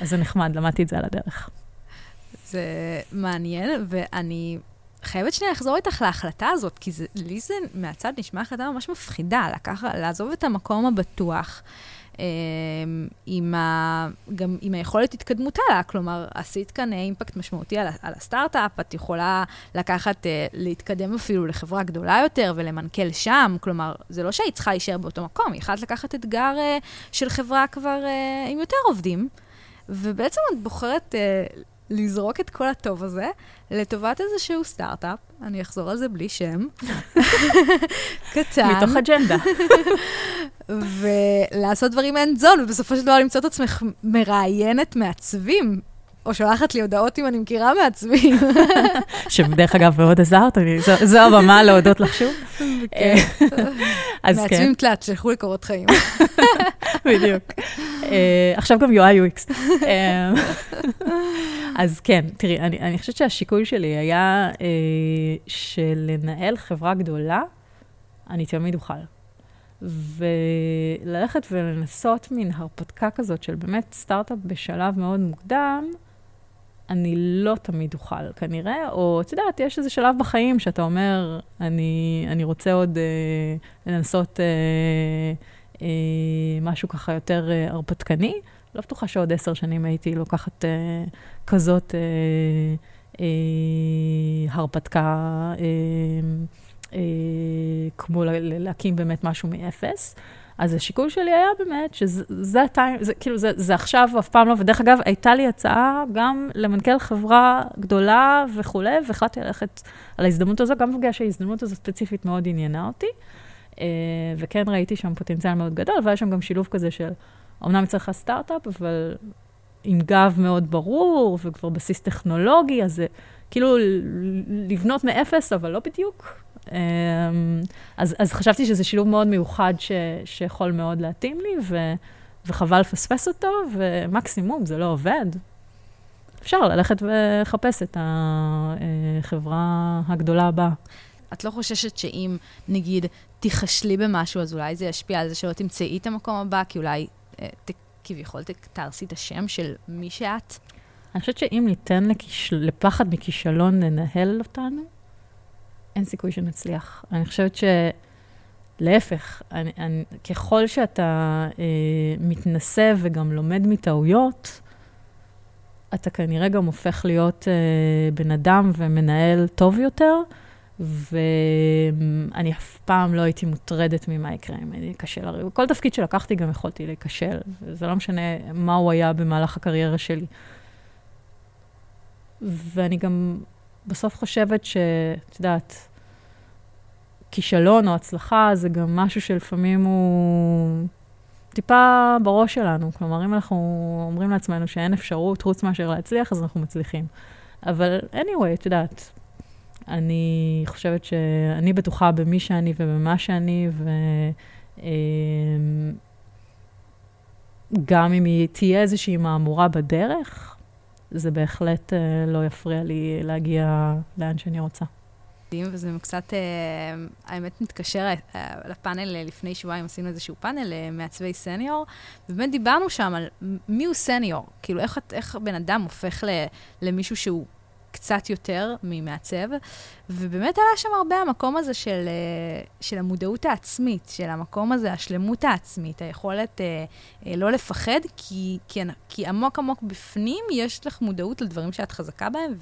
אז זה נחמד, למדתי את זה על הדרך. זה מעניין, ואני חייבת שנייה לחזור איתך להחלטה הזאת, כי זה, לי זה מהצד נשמע החלטה ממש מפחידה, לקח, לעזוב את המקום הבטוח. אמ, עם, ה, גם עם היכולת התקדמות הלאה. כלומר, עשית כאן אימפקט משמעותי על, על הסטארט-אפ, את יכולה לקחת, אה, להתקדם אפילו לחברה גדולה יותר ולמנכ"ל שם. כלומר, זה לא שהיית צריכה להישאר באותו מקום, היא יכולת לקחת אתגר אה, של חברה כבר אה, עם יותר עובדים. ובעצם את בוחרת לזרוק את כל הטוב הזה לטובת איזשהו סטארט-אפ, אני אחזור על זה בלי שם, קטן. מתוך אג'נדה. ולעשות דברים אין זון, ובסופו של דבר למצוא את עצמך מראיינת מעצבים. או שולחת לי הודעות אם אני מכירה מעצבים. שבדרך אגב מאוד עזרת, זו הבמה להודות לך שוב. כן. אז כן. מעצבים תלת, שלחו לי קורות חיים. בדיוק. אה, עכשיו גם UI UX. אה, אז כן, תראי, אני חושבת שהשיקול שלי היה אה, שלנהל חברה גדולה, אני תמיד אוכל. וללכת ולנסות מין הרפתקה כזאת של באמת סטארט-אפ בשלב מאוד מוקדם, אני לא תמיד אוכל כנראה, או את יודעת, יש איזה שלב בחיים שאתה אומר, אני, אני רוצה עוד אה, לנסות אה, אה, משהו ככה יותר אה, הרפתקני. לא בטוחה שעוד עשר שנים הייתי לוקחת אה, כזאת אה, אה, הרפתקה, אה, אה, כמו להקים באמת משהו מאפס. אז השיקול שלי היה באמת שזה הטיים, זה כאילו, זה, זה עכשיו, אף פעם לא, ודרך אגב, הייתה לי הצעה גם למנכ"ל חברה גדולה וכולי, והחלטתי ללכת על ההזדמנות הזו, גם בגלל שההזדמנות הזו ספציפית מאוד עניינה אותי, אה, וכן ראיתי שם פוטנציאל מאוד גדול, והיה שם גם שילוב כזה של, אמנם צריך סטארט-אפ, אבל עם גב מאוד ברור, וכבר בסיס טכנולוגי, אז זה כאילו לבנות מאפס, אבל לא בדיוק. אמ, אז, אז חשבתי שזה שילוב מאוד מיוחד ש, שיכול מאוד להתאים לי, ו, וחבל לפספס אותו, ומקסימום, זה לא עובד. אפשר ללכת ולחפש את החברה הגדולה הבאה. את לא חוששת שאם, נגיד, תיכשלי במשהו, אז אולי זה ישפיע על זה שלא תמצאי את המקום הבא, כי אולי אה, ת, כביכול תהרסי את השם של מי שאת? אני חושבת שאם ניתן לכיש... לפחד מכישלון לנהל אותנו, אין סיכוי שנצליח. אני חושבת שלהפך, אני, אני, ככל שאתה אה, מתנסה וגם לומד מטעויות, אתה כנראה גם הופך להיות אה, בן אדם ומנהל טוב יותר, ואני אף פעם לא הייתי מוטרדת ממה יקרה אם אני אכשל. הרי כל תפקיד שלקחתי גם יכולתי להיכשל, וזה לא משנה מה הוא היה במהלך הקריירה שלי. ואני גם בסוף חושבת שאת יודעת, כישלון או הצלחה זה גם משהו שלפעמים הוא טיפה בראש שלנו. כלומר, אם אנחנו אומרים לעצמנו שאין אפשרות חוץ מאשר להצליח, אז אנחנו מצליחים. אבל anyway, את יודעת, אני חושבת שאני בטוחה במי שאני ובמה שאני, וגם אמ, אם היא תהיה איזושהי מהמורה בדרך, זה בהחלט אה, לא יפריע לי להגיע לאן שאני רוצה. וזה קצת, אה, האמת, מתקשר אה, לפאנל לפני שבועיים, עשינו איזשהו פאנל מעצבי סניור, ובאמת דיברנו שם על מי הוא סניור, כאילו איך, איך בן אדם הופך למישהו שהוא קצת יותר ממעצב, ובאמת עלה שם הרבה המקום הזה של, אה, של המודעות העצמית, של המקום הזה, השלמות העצמית, היכולת אה, אה, לא לפחד, כי, כי, כי עמוק עמוק בפנים יש לך מודעות לדברים שאת חזקה בהם,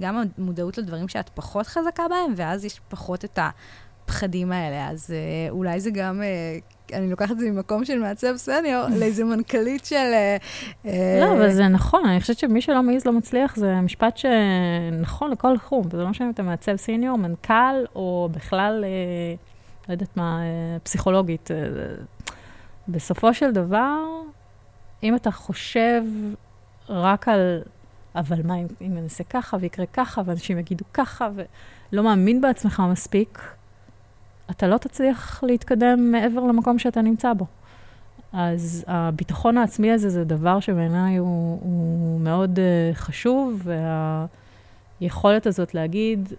וגם מודעות לדברים שאת פחות חזקה בהם, ואז יש פחות את הפחדים האלה. אז אה, אולי זה גם... אה, אני לוקחת את זה ממקום של מעצב סניור לאיזה מנכ"לית של... אה, אה, לא, אבל זה נכון, אני חושבת שמי שלא מעז לא מצליח, זה משפט שנכון לכל תחום, וזה לא משנה אם אתה מעצב סניור, מנכ"ל, או בכלל, אה, לא יודעת מה, פסיכולוגית. בסופו של דבר, אם אתה חושב רק על, אבל מה אם, אם אני אעשה ככה ויקרה ככה, ואנשים יגידו ככה, ולא מאמין בעצמך מספיק, אתה לא תצליח להתקדם מעבר למקום שאתה נמצא בו. אז הביטחון העצמי הזה זה דבר שבעיניי הוא, הוא מאוד uh, חשוב, והיכולת הזאת להגיד,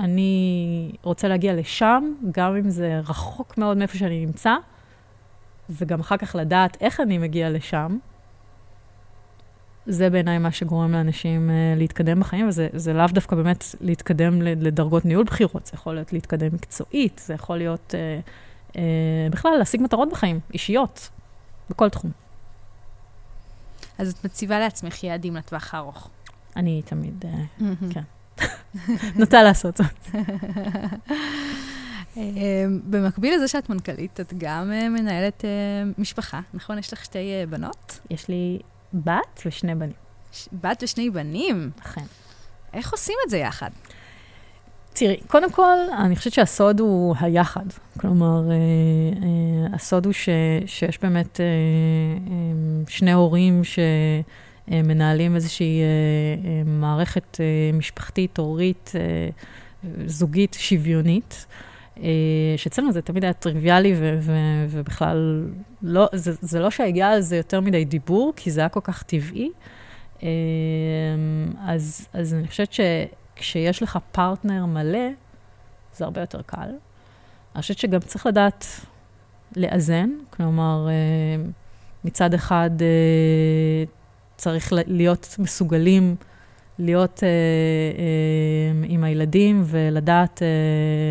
אני רוצה להגיע לשם, גם אם זה רחוק מאוד מאיפה שאני נמצא, וגם אחר כך לדעת איך אני מגיע לשם, זה בעיניי מה שגורם לאנשים uh, להתקדם בחיים, וזה לאו דווקא באמת להתקדם לדרגות ניהול בחירות, זה יכול להיות להתקדם מקצועית, זה יכול להיות uh, uh, בכלל להשיג מטרות בחיים, אישיות, בכל תחום. אז את מציבה לעצמך יעדים לטווח הארוך. אני תמיד, uh, כן. נוטה לעשות זאת. במקביל לזה שאת מנכ"לית, את גם מנהלת משפחה, נכון? יש לך שתי בנות? יש לי בת ושני בנים. ש... בת ושני בנים? אכן. איך עושים את זה יחד? תראי, קודם כל, אני חושבת שהסוד הוא היחד. כלומר, אה, אה, הסוד הוא ש, שיש באמת אה, אה, שני הורים שמנהלים איזושהי אה, אה, מערכת אה, משפחתית, הורית, אה, זוגית, שוויונית. אה, שאצלנו זה תמיד היה טריוויאלי, ו- ו- ובכלל, לא, זה, זה לא שהגיע על זה יותר מדי דיבור, כי זה היה כל כך טבעי. אה, אז, אז אני חושבת שכשיש לך פרטנר מלא, זה הרבה יותר קל. אני חושבת שגם צריך לדעת לאזן, כלומר, אה, מצד אחד צריך להיות מסוגלים להיות אה, אה, עם הילדים ולדעת אה,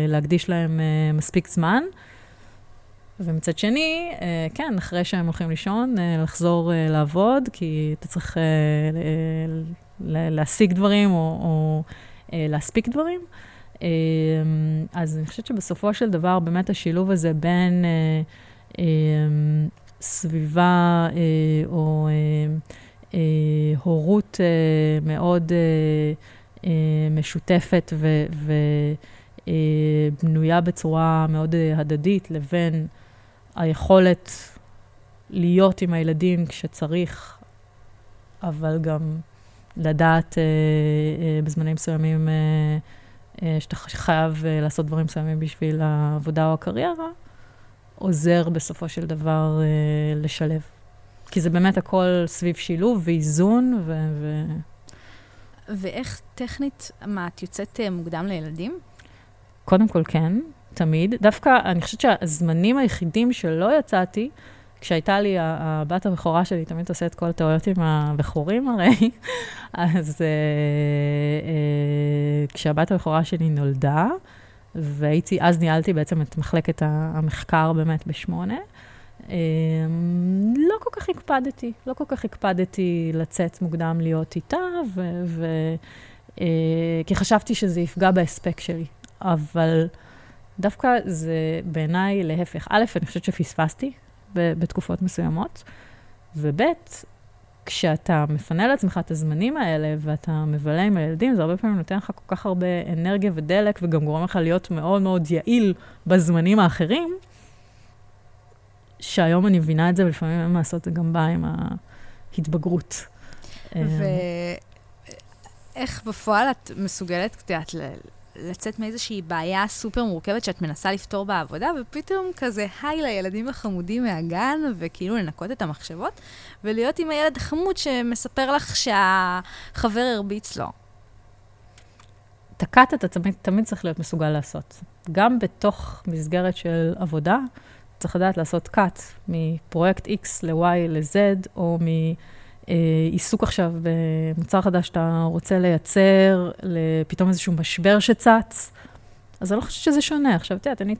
להקדיש להם אה, מספיק זמן. ומצד שני, אה, כן, אחרי שהם הולכים לישון, אה, לחזור אה, לעבוד, כי אתה צריך אה, ל- להשיג דברים או, או אה, להספיק דברים. אה, אז אני חושבת שבסופו של דבר, באמת השילוב הזה בין אה, אה, סביבה אה, או אה, אה, הורות אה, מאוד אה, אה, משותפת ובנויה בצורה מאוד הדדית, לבין היכולת להיות עם הילדים כשצריך, אבל גם לדעת בזמנים מסוימים שאתה חייב לעשות דברים מסוימים בשביל העבודה או הקריירה, עוזר בסופו של דבר לשלב. כי זה באמת הכל סביב שילוב ואיזון ו... ו... ואיך טכנית, מה, את יוצאת אה, מוקדם לילדים? קודם כל כן, תמיד. דווקא, אני חושבת שהזמנים היחידים שלא יצאתי, כשהייתה לי הבת הבכורה שלי, תמיד עושה את כל הטעויות עם הבכורים הרי, אז uh, uh, כשהבת הבכורה שלי נולדה, והייתי, אז ניהלתי בעצם את מחלקת המחקר באמת בשמונה, לא כל כך הקפדתי, לא כל כך הקפדתי לצאת מוקדם להיות איתה, ו... ו uh, כי חשבתי שזה יפגע בהספק שלי. אבל דווקא זה בעיניי להפך. א', אני חושבת שפספסתי בתקופות מסוימות, וב', כשאתה מפנה לעצמך את הזמנים האלה ואתה מבלה עם הילדים, זה הרבה פעמים נותן לך כל כך הרבה אנרגיה ודלק, וגם גורם לך להיות מאוד מאוד יעיל בזמנים האחרים, שהיום אני מבינה את זה, ולפעמים אין מה לעשות, זה גם בא עם ההתבגרות. ואיך בפועל את מסוגלת, את יודעת, לצאת מאיזושהי בעיה סופר מורכבת שאת מנסה לפתור בעבודה, ופתאום כזה היי לילדים החמודים מהגן, וכאילו לנקות את המחשבות, ולהיות עם הילד החמוד שמספר לך שהחבר הרביץ לו. את הקאט אתה תמיד, תמיד צריך להיות מסוגל לעשות. גם בתוך מסגרת של עבודה, צריך לדעת לעשות cut מפרויקט X ל-Y ל-Z, או מ... אה, עיסוק עכשיו במוצר חדש שאתה רוצה לייצר, לפתאום איזשהו משבר שצץ, אז אני לא חושבת שזה שונה. עכשיו, את יודעת, אני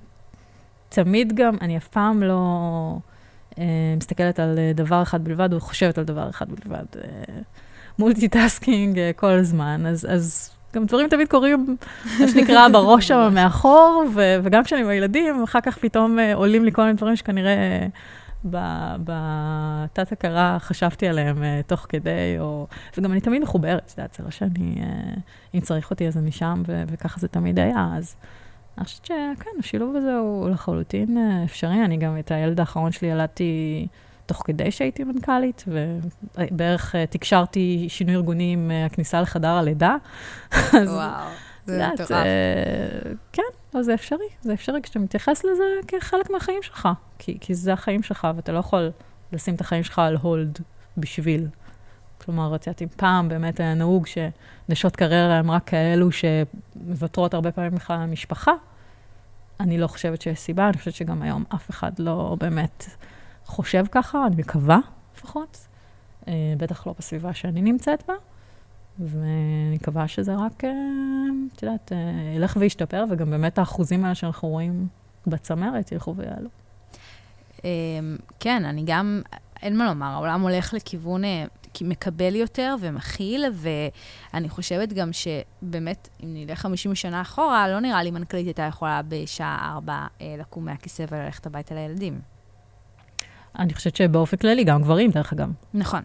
תמיד גם, אני אף פעם לא אה, מסתכלת על דבר אחד בלבד, או חושבת על דבר אחד בלבד. אה, multitasking אה, כל הזמן, אז, אז גם דברים תמיד קורים, מה שנקרא, בראש שם מאחור, ו- וגם כשאני עם הילדים, אחר כך פתאום אה, עולים לי כל מיני דברים שכנראה... בתת-הכרה חשבתי עליהם uh, תוך כדי, או... וגם אני תמיד מחוברת, זה לא שאני, uh, אם צריך אותי אז אני שם, ו- וככה זה תמיד היה, אז אני חושבת שכן, השילוב הזה הוא לחלוטין uh, אפשרי. אני גם את הילד האחרון שלי ילדתי תוך כדי שהייתי מנכ"לית, ובערך uh, תקשרתי שינוי ארגוני עם uh, הכניסה לחדר הלידה. וואו. זה מטורף. אה, כן, לא, זה אפשרי. זה אפשרי כשאתה מתייחס לזה כחלק מהחיים שלך. כי, כי זה החיים שלך, ואתה לא יכול לשים את החיים שלך על הולד בשביל. כלומר, את יודעת, אם פעם באמת היה נהוג שנשות קריירה הן רק כאלו שמוותרות הרבה פעמים בכלל על המשפחה, אני לא חושבת שיש סיבה, אני חושבת שגם היום אף אחד לא באמת חושב ככה, אני מקווה לפחות. אה, בטח לא בסביבה שאני נמצאת בה. ואני מקווה שזה רק, אה, את יודעת, אה, ילך וישתפר, וגם באמת האחוזים האלה שאנחנו רואים בצמרת ילכו ויעלו. אמ, כן, אני גם, אין מה לומר, העולם הולך לכיוון מקבל יותר ומכיל, ואני חושבת גם שבאמת, אם נלך 50 שנה אחורה, לא נראה לי מנכ"לית הייתה יכולה בשעה 4 לקום מהכיסא וללכת הביתה לילדים. אני חושבת שבאופן כללי, גם גברים, דרך אגב. נכון.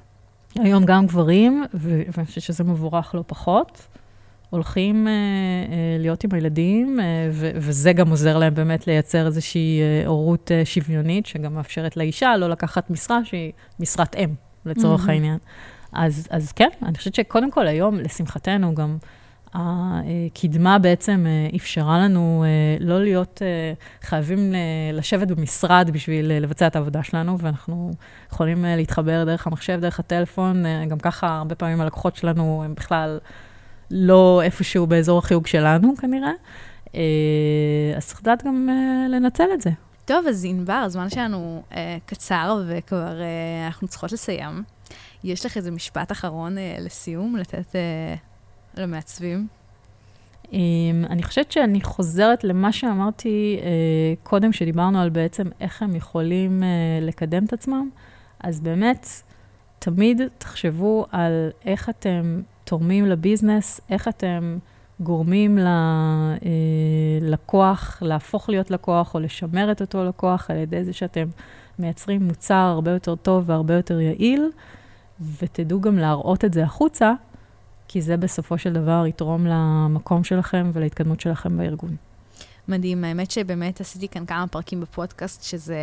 היום גם גברים, ואני חושבת שזה מבורך לא פחות, הולכים אה, אה, להיות עם הילדים, אה, ו- וזה גם עוזר להם באמת לייצר איזושהי אה, הורות אה, שוויונית, שגם מאפשרת לאישה לא לקחת משרה שהיא משרת אם, לצורך mm-hmm. העניין. אז, אז כן, אני חושבת שקודם כל היום, לשמחתנו, גם הקדמה בעצם אה, אפשרה לנו אה, לא להיות אה, חייבים לשבת במשרד בשביל לבצע את העבודה שלנו, ואנחנו יכולים להתחבר דרך המחשב, דרך הטלפון. גם ככה, הרבה פעמים הלקוחות שלנו הם בכלל לא איפשהו באזור החיוג שלנו, כנראה. אז צריך לדעת גם לנצל את זה. טוב, אז ענבר, הזמן שלנו אה, קצר וכבר אה, אנחנו צריכות לסיים. יש לך איזה משפט אחרון אה, לסיום, לתת אה, למעצבים? Um, אני חושבת שאני חוזרת למה שאמרתי uh, קודם, שדיברנו על בעצם איך הם יכולים uh, לקדם את עצמם. אז באמת, תמיד תחשבו על איך אתם תורמים לביזנס, איך אתם גורמים ללקוח להפוך להיות לקוח או לשמר את אותו לקוח על ידי זה שאתם מייצרים מוצר הרבה יותר טוב והרבה יותר יעיל, ותדעו גם להראות את זה החוצה, כי זה בסופו של דבר יתרום למקום שלכם ולהתקדמות שלכם בארגון. מדהים, האמת שבאמת עשיתי כאן כמה פרקים בפודקאסט, שזה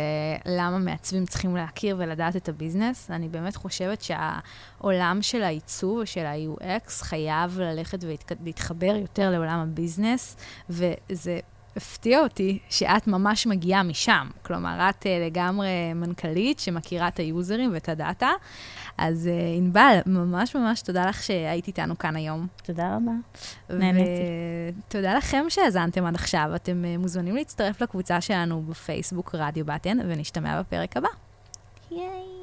למה מעצבים צריכים להכיר ולדעת את ה business. אני באמת חושבת שהעולם של העיצוב ושל ה-UX חייב ללכת ולהתחבר יותר לעולם ה business, וזה הפתיע אותי שאת ממש מגיעה משם. כלומר, את אה, לגמרי מנכ"לית שמכירה את ה user ים ואת ה data. אז uh, ענבל, ממש ממש תודה לך שהיית איתנו כאן היום. תודה רבה. נהניתי. ותודה לכם שהאזנתם עד עכשיו. אתם uh, מוזמנים להצטרף לקבוצה שלנו בפייסבוק רדיו בטן, ונשתמע בפרק הבא. ייי!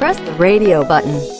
Press the radio button.